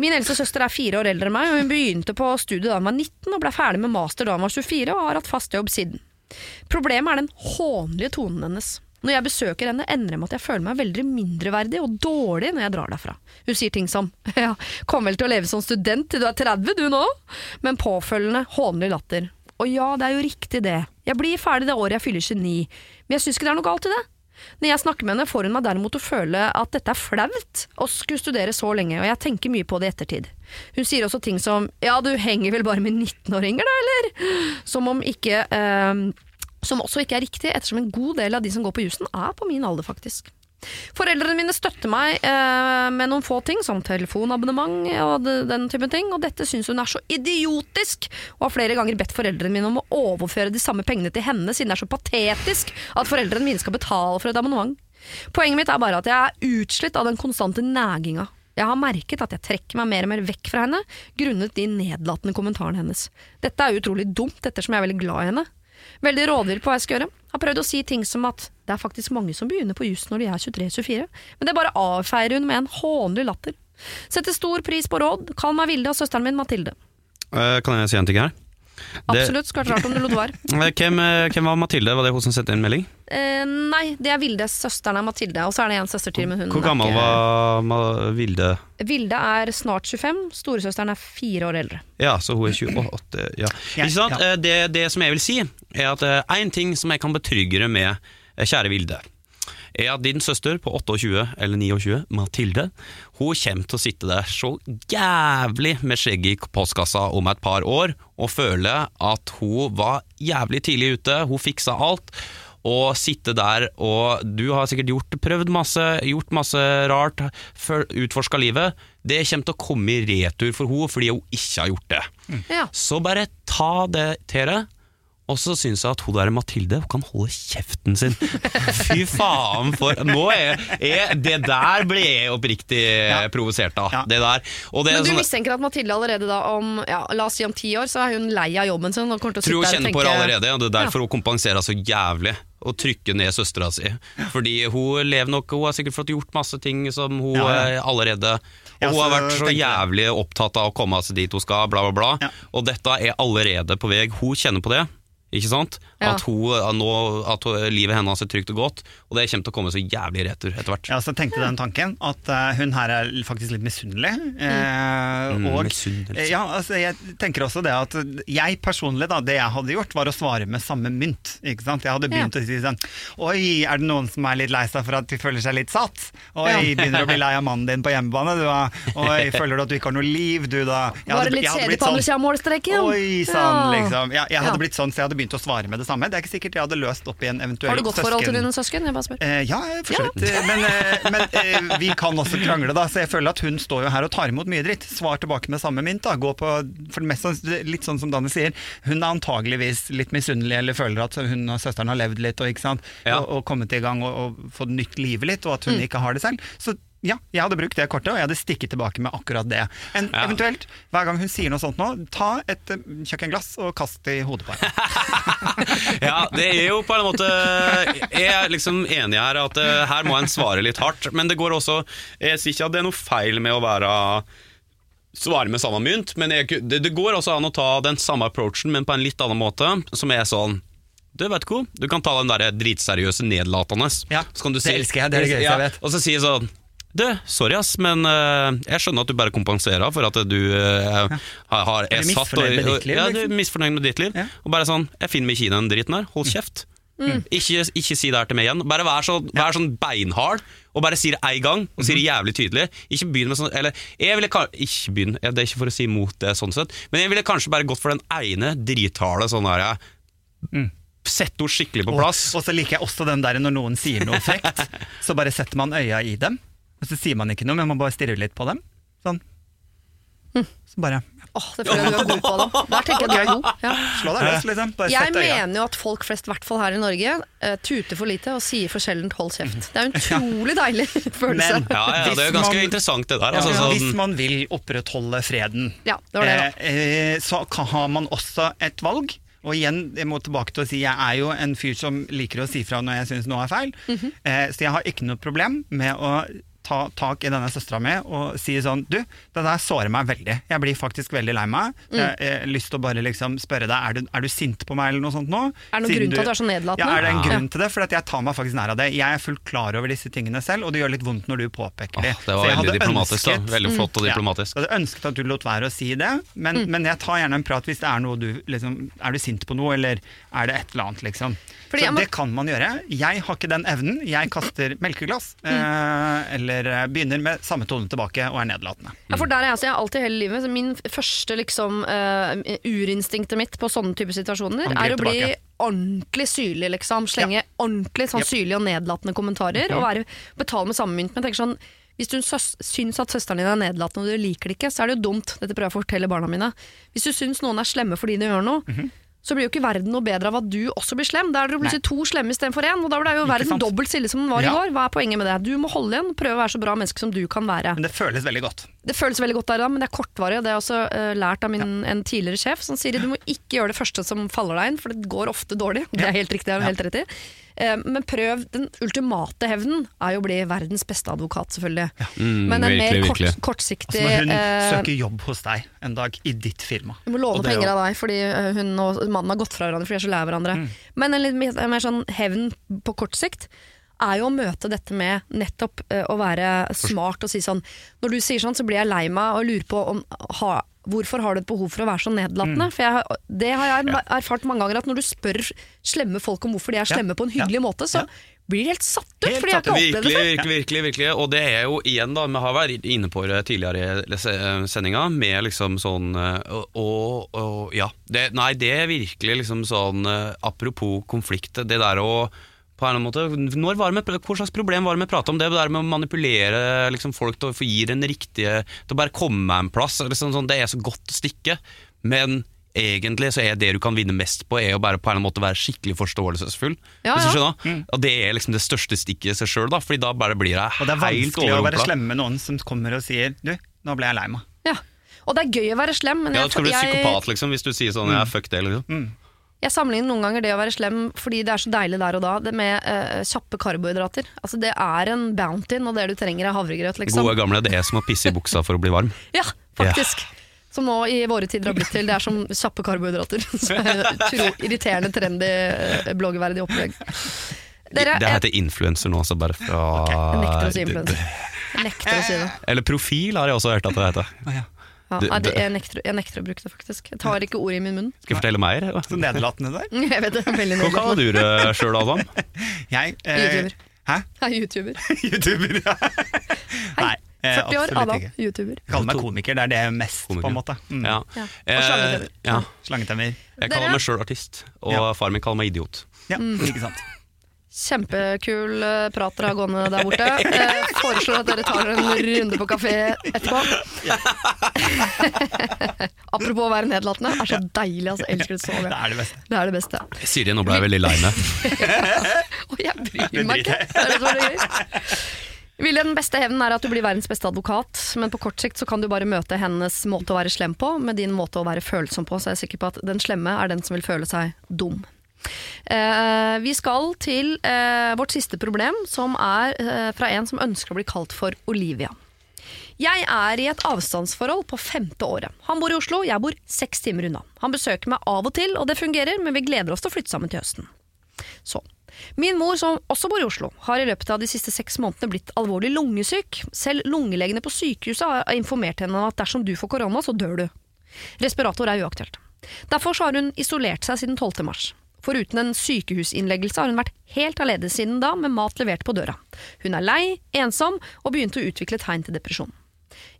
Min eldste søster er fire år eldre enn meg, og hun begynte på studiet da hun var 19 og ble ferdig med master da hun var 24 og har hatt fast jobb siden. Problemet er den hånlige tonen hennes. Når jeg besøker henne, ender det med at jeg føler meg veldig mindreverdig og dårlig når jeg drar derfra. Hun sier ting som ja, kom vel til å leve som student til du er 30 du nå, men påfølgende hånlig latter. Og ja, det er jo riktig det. Jeg blir ferdig det året jeg fyller 29, men jeg syns ikke det er noe galt i det. Når jeg snakker med henne, får hun meg derimot å føle at dette er flaut å skulle studere så lenge, og jeg tenker mye på det i ettertid. Hun sier også ting som 'ja, du henger vel bare med 19-åringer, da, eller?' Som om ikke eh, Som også ikke er riktig, ettersom en god del av de som går på jussen, er på min alder, faktisk. Foreldrene mine støtter meg eh, med noen få ting, som telefonabonnement og den type ting, og dette syns hun er så idiotisk, og har flere ganger bedt foreldrene mine om å overføre de samme pengene til henne, siden det er så patetisk at foreldrene mine skal betale for et abonnement. Poenget mitt er bare at jeg er utslitt av den konstante næginga. Jeg har merket at jeg trekker meg mer og mer vekk fra henne, grunnet de nedlatende kommentarene hennes. Dette er utrolig dumt, ettersom jeg er veldig glad i henne. Veldig rådvill på hva jeg skal gjøre. Har prøvd å si ting som at det er faktisk mange som begynner på juss når de er 23-24, men det bare avfeier hun med en hånlig latter. Setter stor pris på råd. Kall meg Vilde og søsteren min Mathilde. Uh, kan jeg si en ting her? Absolutt, skulle vært rart om du lot være. Eh, Hvem, eh, hvem var Mathilde? Var det hun som sendte inn melding? Uh, nei, det er Vilde. Søsteren er Mathilde, og så er det en søster til. Men hun Hvor er gammel ikke- var Vilde? Vilde er snart 25, storesøsteren er fire år eldre. Ja, så hun er 28. Ja. Ja, Ikke sant? ja. Det, det som jeg vil si, er at én ting som jeg kan betrygge deg med, kjære Vilde, er at din søster på 28 eller 29, Mathilde, hun kommer til å sitte der så jævlig med skjegget i postkassa om et par år og føle at hun var jævlig tidlig ute, hun fiksa alt. Og sitte der og Du har sikkert gjort, prøvd masse, gjort masse rart, utforska livet. Det kommer til å komme i retur for henne fordi hun ikke har gjort det. Ja. Så bare ta det til deg. Og så syns jeg at hun der Mathilde hun kan holde kjeften sin. Fy faen for Nå er, er Det der ble jeg oppriktig Ja. provosert av. Ja. Det der. Og det, Men du sånn- mistenker at Mathilde allerede da om ja, la oss si om ti år, så er hun lei av jobben sin og kommer til å tror hun kjenner på det allerede, og det er derfor hun kompenserer så jævlig. Og trykke ned søstera si. Fordi hun lever nok Hun har sikkert fått gjort masse ting som hun Ja, ja. eh, allerede Og Ja, hun har vært så jævlig opptatt av å komme seg dit hun skal, bla, bla, bla. Ja. Og dette er allerede på vei. Hun kjenner på det. Ikke sant? Ja. At, hun, at nå, at livet hennes er trygt og godt, og det kommer til å komme så jævlig i retur etter hvert. Jeg også tenkte den tanken, at eh, hun her er faktisk litt misunnelig. eh, Mm, og, misunnelse. eh, ja, altså, jeg tenker også det at jeg personlig, da, det jeg hadde gjort, var å svare med samme mynt. Ikke sant? Jeg hadde begynt å si sånn Oi, er det noen som er litt lei seg for at de føler seg litt satt? Oi, begynner å bli lei av mannen din på hjemmebane, du da? Oi, føler du at du ikke har noe liv, du da? Jeg hadde- det litt jeg hadde kjedelig blitt på sånn- andre sida av målstreken? Oi sann, liksom. Jeg, jeg hadde blitt sånn, så jeg hadde begynt å svare med det samme. Det er ikke sikkert jeg hadde løst opp i en eventuell søsken. Har du godt forhold til dine søsken? Jeg bare spør. Eh, ja, for så vidt. Eh, Men, eh, men eh, vi kan også krangle, da. Så jeg føler at hun står jo her og tar imot mye dritt. Svar tilbake med samme mynt. da. Gå på, for det meste Litt sånn som Danne sier, hun er antageligvis litt misunnelig eller føler at hun og søsteren har levd litt og, ikke sant? Ja. og, og kommet i gang og, og fått nytt livet litt, og at hun ikke har det selv. Så ja, jeg hadde brukt det kortet, og jeg hadde stikket tilbake med akkurat det. En, Ja. Eventuelt, hver gang hun sier noe sånt nå, ta et eh, kjøkkenglass og kast det i hodet på henne. Ja, det er jo på en måte Jeg er liksom enig her at eh, her må en svare litt hardt, men det går også Jeg sier ikke at det er noe feil med å være svare med samme mynt, men jeg, det, det går også an å ta den samme approachen, men på en litt annen måte, som er sånn du vet ikke, du kan ta den der dritseriøse nedlatende. Ja, så kan du det elsker jeg, det er det gøyeste jeg vet. Og så jeg sånn du, sorry ass, men uh, jeg skjønner at du bare kompenserer for at du uh, har, har Er er du satt og, misfornøyd med Ja, du er liksom? misfornøyd med ditt liv. Ja. Og bare sånn, jeg finner meg ikke i den dritten her, hold kjeft. Ikke, ikke si det her til meg igjen. Bare vær, så, vær sånn beinhard, og bare si det én gang, og si det jævlig tydelig. Ikke begynn med sånn Eller jeg ville Ikke begynn, det er ikke for å si imot det, sånn sett, men jeg ville kanskje bare gått for den ene drithale sånn her ja. Sett henne skikkelig på plass. Og, og så liker jeg også den der når noen sier noe frekt, så bare setter man øya i dem. Og så sier man ikke noe, men man bare stirrer litt på dem. Sånn. Så bare Åh, det føler jeg du er god på. Da. Der tenker jeg du er god. Ja. slå deg løs, liksom. Bare Jeg sett øya. mener jo at folk flest, i hvert fall her i Norge, eh, tuter for lite og sier for sjeldent 'hold kjeft'. Det er jo en utrolig deilig følelse. Men- Ja, ja, det er Hvis jo ganske man- interessant det der. Ja, Altså, sånn, Hvis man vil opprettholde freden, Ja, det var det, da. eh, eh, så kan- har man også et valg. Og igjen, jeg må tilbake til å si jeg er jo en fyr som liker å si fra når jeg syns noe er feil. Mhm. eh, så jeg har ikke noe problem med å ta tak i denne søstera mi og si sånn Du, det der sårer meg veldig. Jeg blir faktisk veldig lei meg. Mm. Jeg, jeg har lyst til å bare liksom spørre deg, er du, er du sint på meg eller noe sånt nå? Er det noen Siden grunn til at du er så nedlatende? Ja, er det en Ja. grunn til det? For jeg tar meg faktisk nær av det. Jeg er fullt klar over disse tingene selv, og det gjør litt vondt når du påpeker det. det var veldig diplomatisk, diplomatisk. da Veldig flott og ja. diplomatisk. Jeg hadde ønsket at du lot være å si det, men, Mm. men jeg tar gjerne en prat hvis det er noe du liksom, Er du sint på noe, eller er det et eller annet, liksom. Fordi Så må- det kan man gjøre. Jeg har ikke den evnen. Jeg kaster melkeglass. Mm. Eh, eller eller eh, begynner med samme tone tilbake og er nedlatende. Ja, for der er jeg, altså, jeg har alltid hele livet så Min første liksom uh, urinstinktet mitt på sånne typer situasjoner er å bli tilbake. ordentlig syrlig, liksom. Slenge ordentlig sånn Yep. syrlige og nedlatende kommentarer. Okay. Og være, betale med samme mynt. Men tenk tenker sånn hvis du syns at søsteren din er nedlatende og du liker det ikke, så er det jo dumt. Dette prøver jeg å fortelle barna mine. Hvis du syns noen er slemme fordi de gjør noe, Mhm. Så blir jo ikke verden noe bedre av at du også blir slem. Da er det plutselig to slemme istedenfor én, og da blir jo verden dobbelt stille som den var Ja. i går. Hva er poenget med det? Du må holde igjen, prøve å være så bra menneske som du kan være. Men det føles veldig godt. Det føles veldig godt der da, men det er kortvarig. og Det har jeg også uh, lært av min, en tidligere sjef. Som sier du må ikke gjøre det første som faller deg inn, for det går ofte dårlig. Det er helt riktig, jeg har helt rett i. Uh, men prøv den ultimate hevnen er jo å bli verdens beste advokat, selvfølgelig. Mm, men en virkelig, mer kort, virkelig. kortsiktig Altså når hun eh, søker jobb hos deg en dag i ditt firma. Du må låne Og er penger av deg fordi hun og mannen har gått fra hverandre fordi de er så lei av hverandre. Mm. Men en litt mer, mer sånn hevn på kort sikt er jo å møte dette med nettopp uh, å være smart og si sånn Når du sier sånn, så blir jeg lei meg og lurer på om ha, Hvorfor har du et behov for å være så nedlatende? Mm. For jeg, Det har jeg erfart mange ganger, at når du spør slemme folk om hvorfor de er Ja. slemme på en hyggelig måte, så Ja. blir helt satt ut. Helt fordi jeg har ikke opplevd det før. virkelig, virkelig, virkelig. Og det er jo igjen, da, vi har vært inne på det tidligere i se- sendinga, med liksom sånn eh, og, og, ja. Det, nei, det er virkelig liksom sånn eh, Apropos konflikt, det der å på en eller annen måte, når var det med, Hva slags problem var det med å prate om? Det der med å manipulere liksom, folk til å få gi den riktige Til å bare komme en plass. Liksom, sånn, det er så godt å stikke. Men egentlig så er det du kan vinne mest på, er å bare på en eller annen måte være skikkelig forståelsesfull. Ja, Hvis du ja. Mm. Og det er liksom det største stikket i seg sjøl, Fordi da bare blir jeg Og det er vanskelig å være overrumpla. slem med noen som kommer og sier Du, nå ble jeg lei meg. Ja. Og det er gøy å være slem, men Ja, jeg, skal du bli jeg, psykopat, liksom, hvis du sier sånn ja, fuck det, liksom. Jeg sammenligner noen ganger det å være slem fordi det er så deilig der og da, det med uh, kjappe karbohydrater. Altså Det er en bounty når det du trenger er havregrøt, liksom. Gode gamle, det er som å pisse i buksa for å bli varm. Ja, faktisk. Som nå i våre tider har blitt til. Det er som kjappe karbohydrater. Er irriterende, trendy, eh, bloggverdig opplegg. Dere, det heter influencer nå, så bare fra jeg nekter å si influenser. Jeg nekter å si det. Eller profil har jeg også hørt at det heter. Ja, det, det jeg, nekter, jeg nekter å bruke det, faktisk. Jeg tar ikke ordet i min munn. Skal jeg fortelle mer? Så nedlatende der. Jeg vet det, veldig Hva kaller du det sjøl, Adam? Jeg eh, YouTuber. Hæ? Jeg er YouTuber. YouTuber? ja. Nei, eh, 40 år, absolutt Adam. ikke. YouTuber. Kaller meg komiker, det er det mest, Komiker. på en måte. Mm. Ja. Ja. Og Eh, slangetemmer. ja. Slangetemmer. Jeg kaller meg sjøl artist, og Ja. far min kaller meg idiot. Ja, Mm. ikke sant. Kjempekul prater prat dere har gående der borte. Eh, foreslår at dere tar en runde på kafé etterpå. Apropos å være nedlatende, Det er så deilig. Altså, jeg elsker det så Det er det beste. Det er det beste. Siri, nå ble jeg veldig lei meg. Og jeg bryr meg ikke. Det er det som er gøy. Ville den beste hevnen er at du blir verdens beste advokat, men på kort sikt så kan du bare møte hennes måte å være slem på, med din måte å være følsom på, så jeg er sikker på at den slemme er den som vil føle seg dum. Eh, vi skal til eh, vårt siste problem, som er eh, fra en som ønsker å bli kalt for Olivia. Jeg er i et avstandsforhold på femte året. Han bor i Oslo, jeg bor seks timer unna. Han besøker meg av og til, og det fungerer, men vi gleder oss til å flytte sammen til høsten. Så. Min mor, som også bor i Oslo, har i løpet av de siste seks månedene blitt alvorlig lungesyk. Selv lungelegene på sykehuset har informert henne om at dersom du får korona, så dør du. Respirator er uaktuelt. Derfor har hun isolert seg siden 12. mars. Foruten en sykehusinnleggelse har hun vært helt alene siden da, med mat levert på døra. Hun er lei, ensom og begynte å utvikle tegn til depresjon.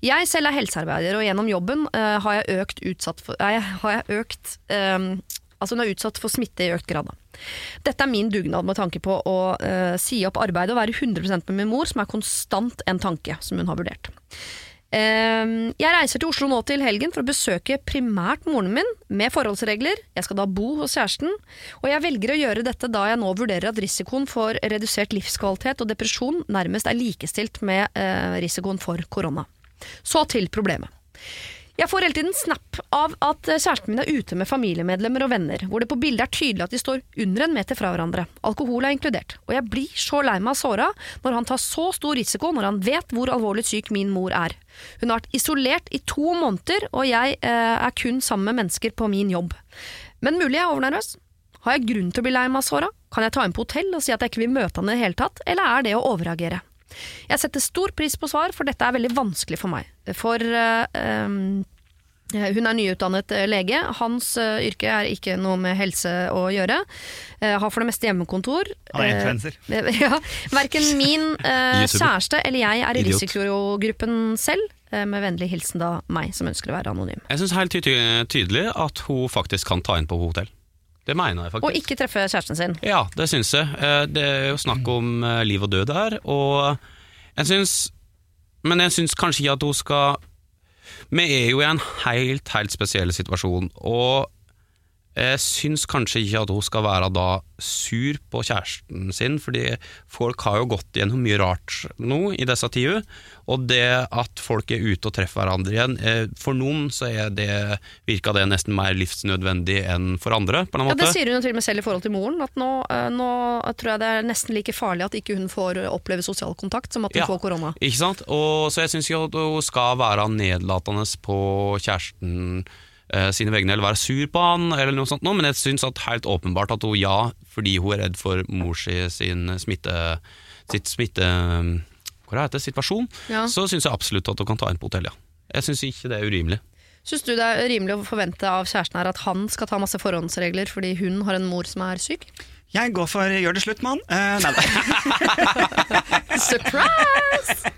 Jeg selv er helsearbeider, og gjennom jobben uh, har jeg økt utsatt for, nei, har jeg økt, um, Altså hun er utsatt for smitte i økt grad. Dette er min dugnad med tanke på å uh, si opp arbeidet og være 100% med min mor, som er konstant en tanke som hun har vurdert. Eh, jeg reiser til Oslo nå til helgen for å besøke primært moren min, med forholdsregler. Jeg skal da bo hos kjæresten, og jeg velger å gjøre dette da jeg nå vurderer at risikoen for redusert livskvalitet og depresjon nærmest er likestilt med eh, risikoen for korona. Så til problemet. Jeg får hele tiden snap av at eh, kjæresten min er ute med familiemedlemmer og venner, hvor det på bildet er tydelig at de står under en meter fra hverandre. Alkohol er inkludert. Og jeg blir så lei meg av såra når han tar så stor risiko når han vet hvor alvorlig syk min mor er. Hun har vært isolert i to måneder, og jeg eh, er kun sammen med mennesker på min jobb. Men mulig jeg er overnervøs? Har jeg grunn til å bli lei meg av såra? Kan jeg ta inn på hotell og si at jeg ikke vil møte han i det hele tatt, eller er det å overreagere? Jeg setter stor pris på svar, for dette er veldig vanskelig for meg. For Eh, Hun er nyutdannet eh, lege. Hans uh, yrke er ikke noe med helse å gjøre. Uh, har for det meste hjemmekontor. Han er influenser. Uh, ja, Verken min eh, kjæreste eller jeg er i Idiot. risikogruppen selv. Eh, med vennlig hilsen da meg, som ønsker å være anonym. Jeg syns helt ty tydelig at hun faktisk kan ta inn på hotell. Det mener jeg faktisk. Og ikke treffe kjæresten sin. Ja, det syns jeg. Eh, Det er jo snakk om eh, liv og død her, og jeg syns Men jeg syns kanskje ikke at hun skal Vi er jo i en helt, helt spesiell situasjon, og jeg syns kanskje ikke at hun skal være da sur på kjæresten sin, fordi folk har jo gått gjennom mye rart nå i disse tider, og det at folk er ute og treffer hverandre igjen, eh, for noen så er det, virker det nesten mer livsnødvendig enn for andre, på en Ja. Det sier hun jo til og med selv i forhold til moren. At nå, eh, nå tror jeg det er nesten like farlig at ikke hun får oppleve sosial kontakt som at hun Ja. får korona. Ikke sant? Og, så jeg syns jo at hun skal være nedlatende på kjæresten eh, sine vegne, eller være sur på han, eller noe sånt, men jeg syns helt åpenbart at hun ja, fordi hun er redd for mor si sin smitte, sitt smitte... Hva heter det? Situasjon. Ja. Så syns jeg absolutt at hun kan ta inn på hotell, ja. Jeg syns ikke det er urimelig. Syns du det er rimelig å forvente av kjæresten her at han skal ta masse forhåndsregler fordi hun har en mor som er syk? Jeg går for gjør det slutt, mann. Uh, nei, da. Surprise!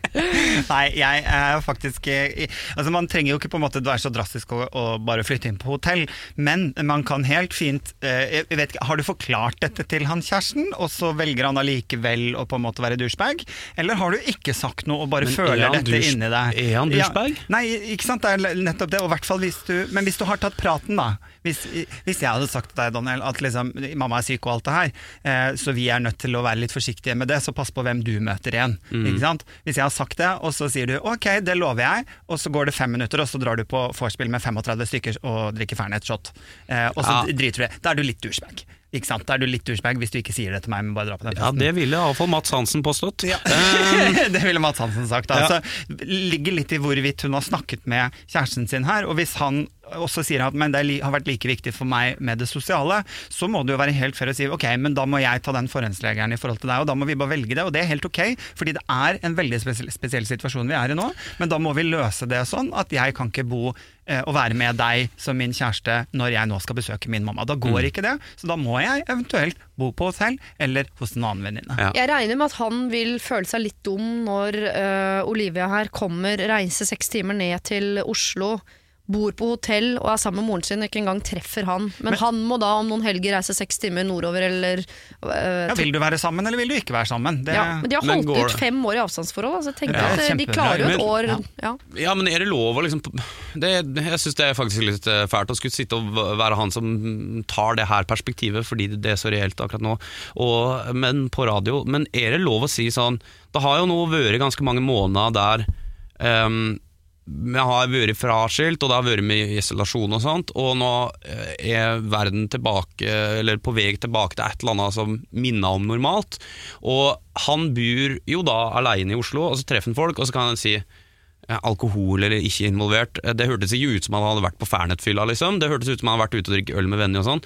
Nei, jeg er faktisk eh, Altså Man trenger jo ikke på en måte være så drastisk å, å bare flytte inn på hotell, men man kan helt fint uh, jeg vet ikke, Har du forklart dette til han kjæresten, og så velger han allikevel å på en måte være douchebag? Eller har du ikke sagt noe og bare Men er føler dette inni deg? er han douchebag? Ja, nei, ikke sant. Det er nettopp det. Og hvert hvis du, men hvis du har tatt praten, da. Hvis, hvis jeg hadde sagt til deg, Daniel, at liksom, mamma er syk og alt det her, eh, så vi er nødt til å være litt forsiktige med det, så pass på hvem du møter igjen. Mm. Ikke sant? Hvis jeg har sagt det, og så sier du ok, det lover jeg, og så går det fem minutter, og så drar du på vorspiel med 35 stykker og drikker Fernet-shot, eh, og så Ja. driter du det. Da er du litt douchebag. Ikke sant? Da er du litt douchebag hvis du ikke sier det til meg, men bare drar på den Ja, det ville iallfall Mats Hansen påstått. Ja. det ville Mats Hansen sagt. Altså, ligger litt i hvorvidt hun har snakket med kjæresten sin her. Og hvis han også sier han at men det har vært like viktig for meg med det sosiale, så må det jo være helt fair å si ok, men da må jeg ta den forhåndsregelen i forhold til deg, og da må vi bare velge det. Og det er helt ok, fordi det er en veldig spesiell, spesiell situasjon vi er i nå. Men da må vi løse det sånn at jeg kan ikke bo eh, og være med deg som min kjæreste når jeg nå skal besøke min mamma. Da går ikke det, så da må jeg eventuelt bo på hotell eller hos en annen venninne. Ja. Jeg regner med at han vil føle seg litt dum når øh, Olivia her kommer, reiser seks timer ned til Oslo, bor på hotell og er sammen med moren sin og ikke engang treffer han. Men, han må da om noen helger reise seks timer nordover eller øh, Ja, vil du være sammen, eller vil du ikke være sammen? Det, ja, Men de har holdt går ut fem år i avstandsforhold. Altså, jeg Ja, at øh, De klarer jo et år. ja. Ja. Ja, men er det lov å liksom det, Jeg syns det er faktisk litt eh, fælt å skulle sitte og være han som tar det her perspektivet, fordi det er så reelt akkurat nå, og, men på radio. Men er det lov å si sånn Det har jo nå vært ganske mange måneder der ehm, vi har vært fraskilt, og det har vært med isolasjon og sånt, og nå eh, er verden tilbake, eller på vei tilbake til et eller annet som minner om normalt. Og han bor jo da alene i Oslo, og så treffer han folk, og så kan han si alkohol eller ikke involvert. Eh, Det hørtes ikke ut som han hadde vært på Fernet-fylla, liksom. Det hørtes ut som han hadde vært ute og drikke øl med venner og sånn.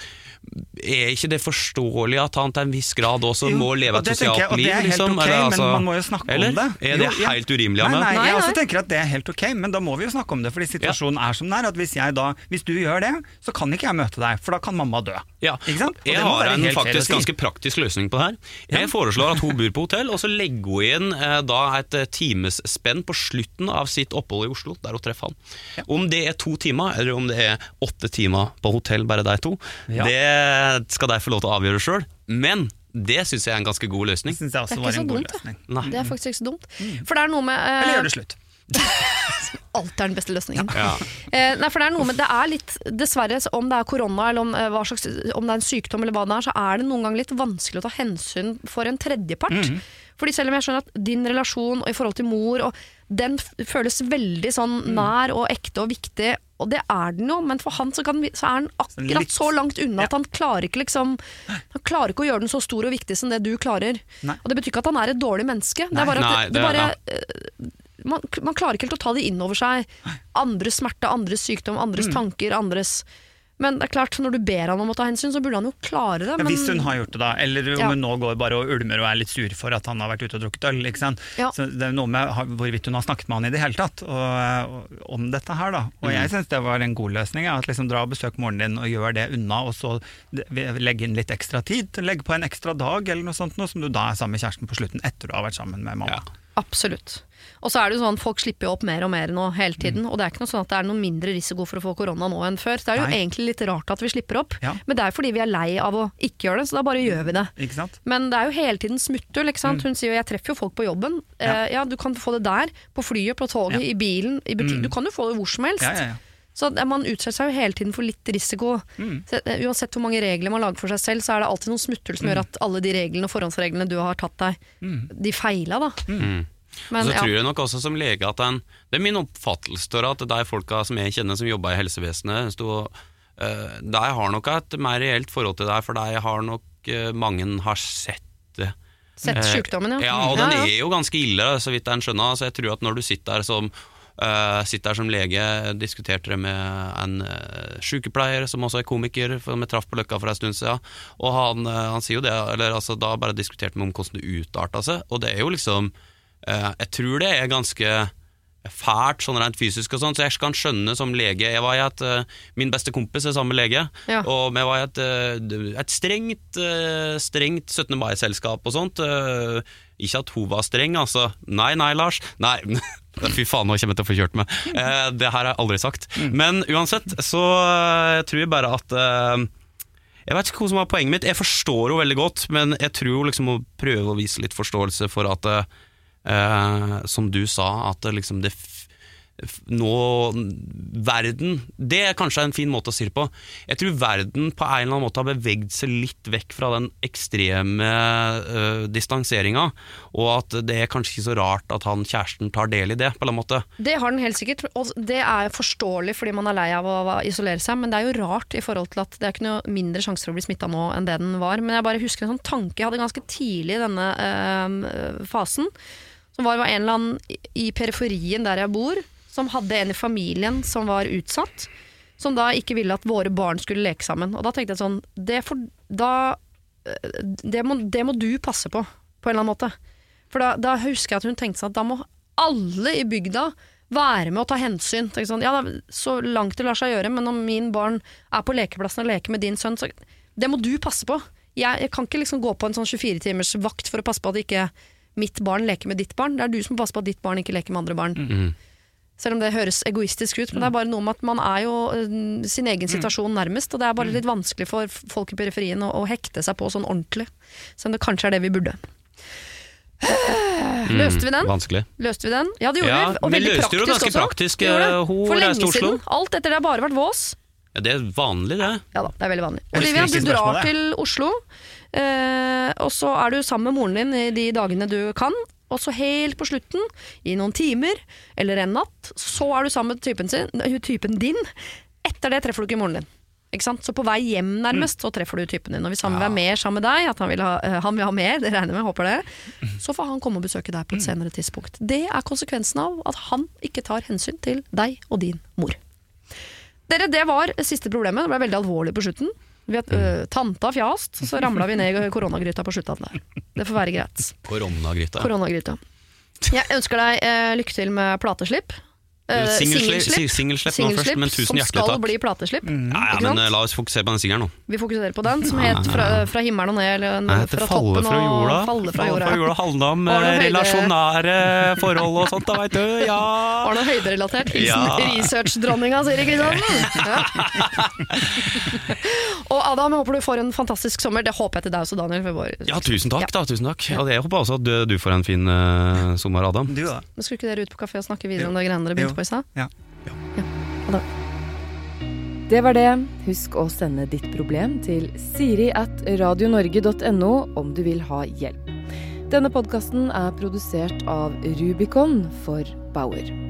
Er ikke det forståelig at han til en viss grad også Jo, må leve et sosialt jeg, sosialt og det liv, er helt liksom? ok, Eller, men altså- man må jo snakke eller? om det. Er det Jo, ja. helt urimelig av meg? nei, Nei, jeg nei. også tenker at det er helt ok, men da må vi jo snakke om det, fordi situasjonen er som den er. At hvis, jeg da, hvis du gjør det, så kan ikke jeg møte deg, for da kan mamma dø. Ja, Ikke sant? Og Jeg det må har være en faktisk si. ganske praktisk løsning på det her. Jeg foreslår at hun bor på hotell, og så legger hun inn eh, da et eh, timesspenn på slutten av sitt opphold i Oslo, der hun treffer han. Om det er to timer, eller om det er åtte timer på hotell, bare de to, Ja. det skal de få lov til å avgjøre sjøl. Men det syns jeg er en ganske god løsning. Det Det er ikke en så dumt, det. Det er faktisk ikke så dumt. For det er noe med uh... Eller gjør det slutt. Alt er den beste løsningen. Ja. Eh, nei, for det er noe med Det er litt, dessverre, om det er korona eller om, eh, hva slags, om det er en sykdom, eller hva det er, så er det noen ganger litt vanskelig å ta hensyn for en tredjepart. Fordi selv om jeg skjønner at din relasjon og i forhold til mor og den føles veldig sånn nær og ekte og viktig, og det er den jo, men for han så, kan, så er den akkurat litt- så langt unna at han klarer ikke liksom Han klarer ikke å gjøre den så stor og viktig som det du klarer. Nei. Og det betyr ikke at han er et dårlig menneske. Det er bare at Nei, det, det det- bare, eh, man, man klarer ikke helt å ta det inn over seg. Andres smerte, andres sykdom, andres tanker, andres Men det er klart, når du ber han om å ta hensyn, så burde han jo klare det. Ja, Men, hvis hun har gjort det, da. Eller om Ja. hun nå går bare og ulmer og er litt sur for at han har vært ute og drukket øl. ikke sant? Ja. Så Det er noe med hvorvidt hun har snakket med han i det hele tatt og, og, om dette her. da. Og jeg syns det var en god løsning. At liksom Dra og besøk moren din og gjør det unna, og så legge inn litt ekstra tid. Legg på en ekstra dag eller noe sånt, noe som du da er sammen med kjæresten på slutten etter du har vært sammen med mamma. Ja. Absolutt. Og så er det jo sånn, folk slipper jo opp mer og mer nå hele tiden. Mm. Og det er ikke noe sånn at det er noe mindre risiko for å få korona nå enn før. Det er jo Nei. egentlig litt rart at vi slipper opp, Ja. men det er fordi vi er lei av å ikke gjøre det, så da bare gjør vi det. Ikke sant? Men det er jo hele tiden smutthull. ikke sant? Hun sier jo 'jeg treffer jo folk på jobben'. Mm. Ja. Eh, ja, du kan få det der. På flyet, på toget, Ja. i bilen, i butikken. Mm. Du kan jo få det hvor som helst. Ja, ja, ja. Så eh, man utsetter seg jo hele tiden for litt risiko. Mm. Eh, uansett hvor mange regler man lager for seg selv, så er det alltid noen smutthull som gjør at alle de reglene og forhåndsreglene du har tatt deg, Mm. de feila, da. Mm. Men og så ja. tror jeg nok også som lege at en, Det er min oppfattelse at de folka som jeg kjenner som jobber i helsevesenet, sto, uh, de har nok et mer reelt forhold til det, for de har nok uh, mange har sett det. Sett Eh, sykdommen, ja. Ja, og den ja, ja. er jo ganske ille, så vidt en skjønner. Så jeg tror at når du sitter der som uh, sitter der som lege, diskuterte det med en uh, sykepleier som også er komiker, som jeg traff på Løkka for en stund siden, og han, uh, han sier jo det, eller altså da bare diskuterte vi om hvordan det utarta seg, og det er jo liksom Jeg tror det er ganske fælt sånn rent fysisk og sånn, så jeg kan skjønne som lege Jeg var i et eh, Min beste kompis er samme lege, Ja. og vi var i et, eh, et strengt, eh, strengt 17. mai-selskap og sånt. eh, Ikke at hun var streng, altså. Nei, nei, Lars. Nei, fy faen, nå kommer jeg til å få kjørt meg. Eh, Det her har jeg aldri sagt. Men uansett, så eh, tror jeg bare at eh, jeg vet ikke hva som var poenget mitt. Jeg forstår henne veldig godt, men jeg tror liksom må prøve å vise litt forståelse for at eh, eh, Som du sa, at liksom det nå Verden Det er kanskje en fin måte å si det på. Jeg tror verden på en eller annen måte har bevegd seg litt vekk fra den ekstreme uh, distanseringa, og at det er kanskje ikke så rart at han kjæresten tar del i det, på en eller annen måte. Det har den helt sikkert, og det er forståelig fordi man er lei av å isolere seg, men det er jo rart i forhold til at det er ikke noe mindre sjanse for å bli smitta nå enn det den var. Men jeg bare husker en sånn tanke jeg hadde ganske tidlig i denne eh, fasen, som var, var en eller annen i- periferien der jeg bor, som hadde en i familien som var utsatt, som da ikke ville at våre barn skulle leke sammen. Og da tenkte jeg sånn, det, for, da, eh, det, må, det må du passe på, på en eller annen måte. For da, da husker jeg at hun tenkte sånn at da må alle i bygda være med og ta hensyn. Sånn, ja, så langt det lar seg gjøre, men om min barn er på lekeplassen og leker med din sønn, så det må du passe på. Jeg, jeg kan ikke liksom gå på en sånn 24-timers vakt for å passe på at ikke mitt barn leker med ditt barn. Det er du som må passe på at ditt barn ikke leker med andre barn. Mm. Selv om det høres egoistisk ut, men det er bare noe med at man er jo øh, sin egen situasjon nærmest, og det er bare litt vanskelig for folk i periferien å, å hekte seg på sånn ordentlig. Selv om det kanskje er det vi burde. Løste vi den? Vanskelig. Løste vi den? Ja, det gjorde Ja, vi. Og vi veldig det praktisk også. praktisk, Vi eh, hun For lenge siden. Oslo. Alt etter det har bare vært vås. Ja, det er vanlig, det. Ja da, det er veldig vanlig. Olivia, du drar til Oslo, eh, og så er du sammen med moren din i de dagene du kan. Og så helt på slutten, i noen timer eller en natt, så er du sammen med typen, sin, typen din. Etter det treffer du ikke moren din. Så på vei hjem nærmest, så treffer du typen din. Og hvis han vil være mer sammen med deg, at han vil ha, eh, han vil ha mer, det regner jeg med, håper det, så får han komme og besøke deg på et senere tidspunkt. Det er konsekvensen av at han ikke tar hensyn til deg og din mor. Dere, det var siste problemet. Det ble veldig alvorlig på slutten. Vi hadde øh, tanta fjast, så ramla vi ned i koronagryta på slutten der. Det får være greit. Koronagryta. Koronagryta. Jeg ønsker deg eh, lykke til med plateslipp. Eh, Singelslipp singelslipp. singelslipp nå først, men tusen som skal takk. bli plateslipp. Ja, ja, men eh, la oss fokusere på den singelen nå. Vi fokuserer på den, som het Fra, fra himmelen og ned. Eller, Nei, det fra Falle toppen fra jorda. falle fra jorda. handler om jorda det eh, relasjonære forhold og sånt, da veit du. Ja. Var noe høyderelatert? Hilsen Ja. researchdronninga, Siri Kristiansen. Ja. og Adam, jeg håper du får en fantastisk sommer. Det håper jeg til deg også, Daniel. For vår... ja, tusen takk, Ja. da. tusen takk Og jeg håper også at du, du får en fin uh, sommer, Adam. Du, da? Skulle ikke dere ut på kafé og snakke videre Jo. om det greiene dere begynte Jo. Ja. ja. Ja. Det var det. Husk å sende ditt problem til siri at radionorge.no om du vil ha hjelp. Denne podkasten er produsert av Rubicon for Bauer.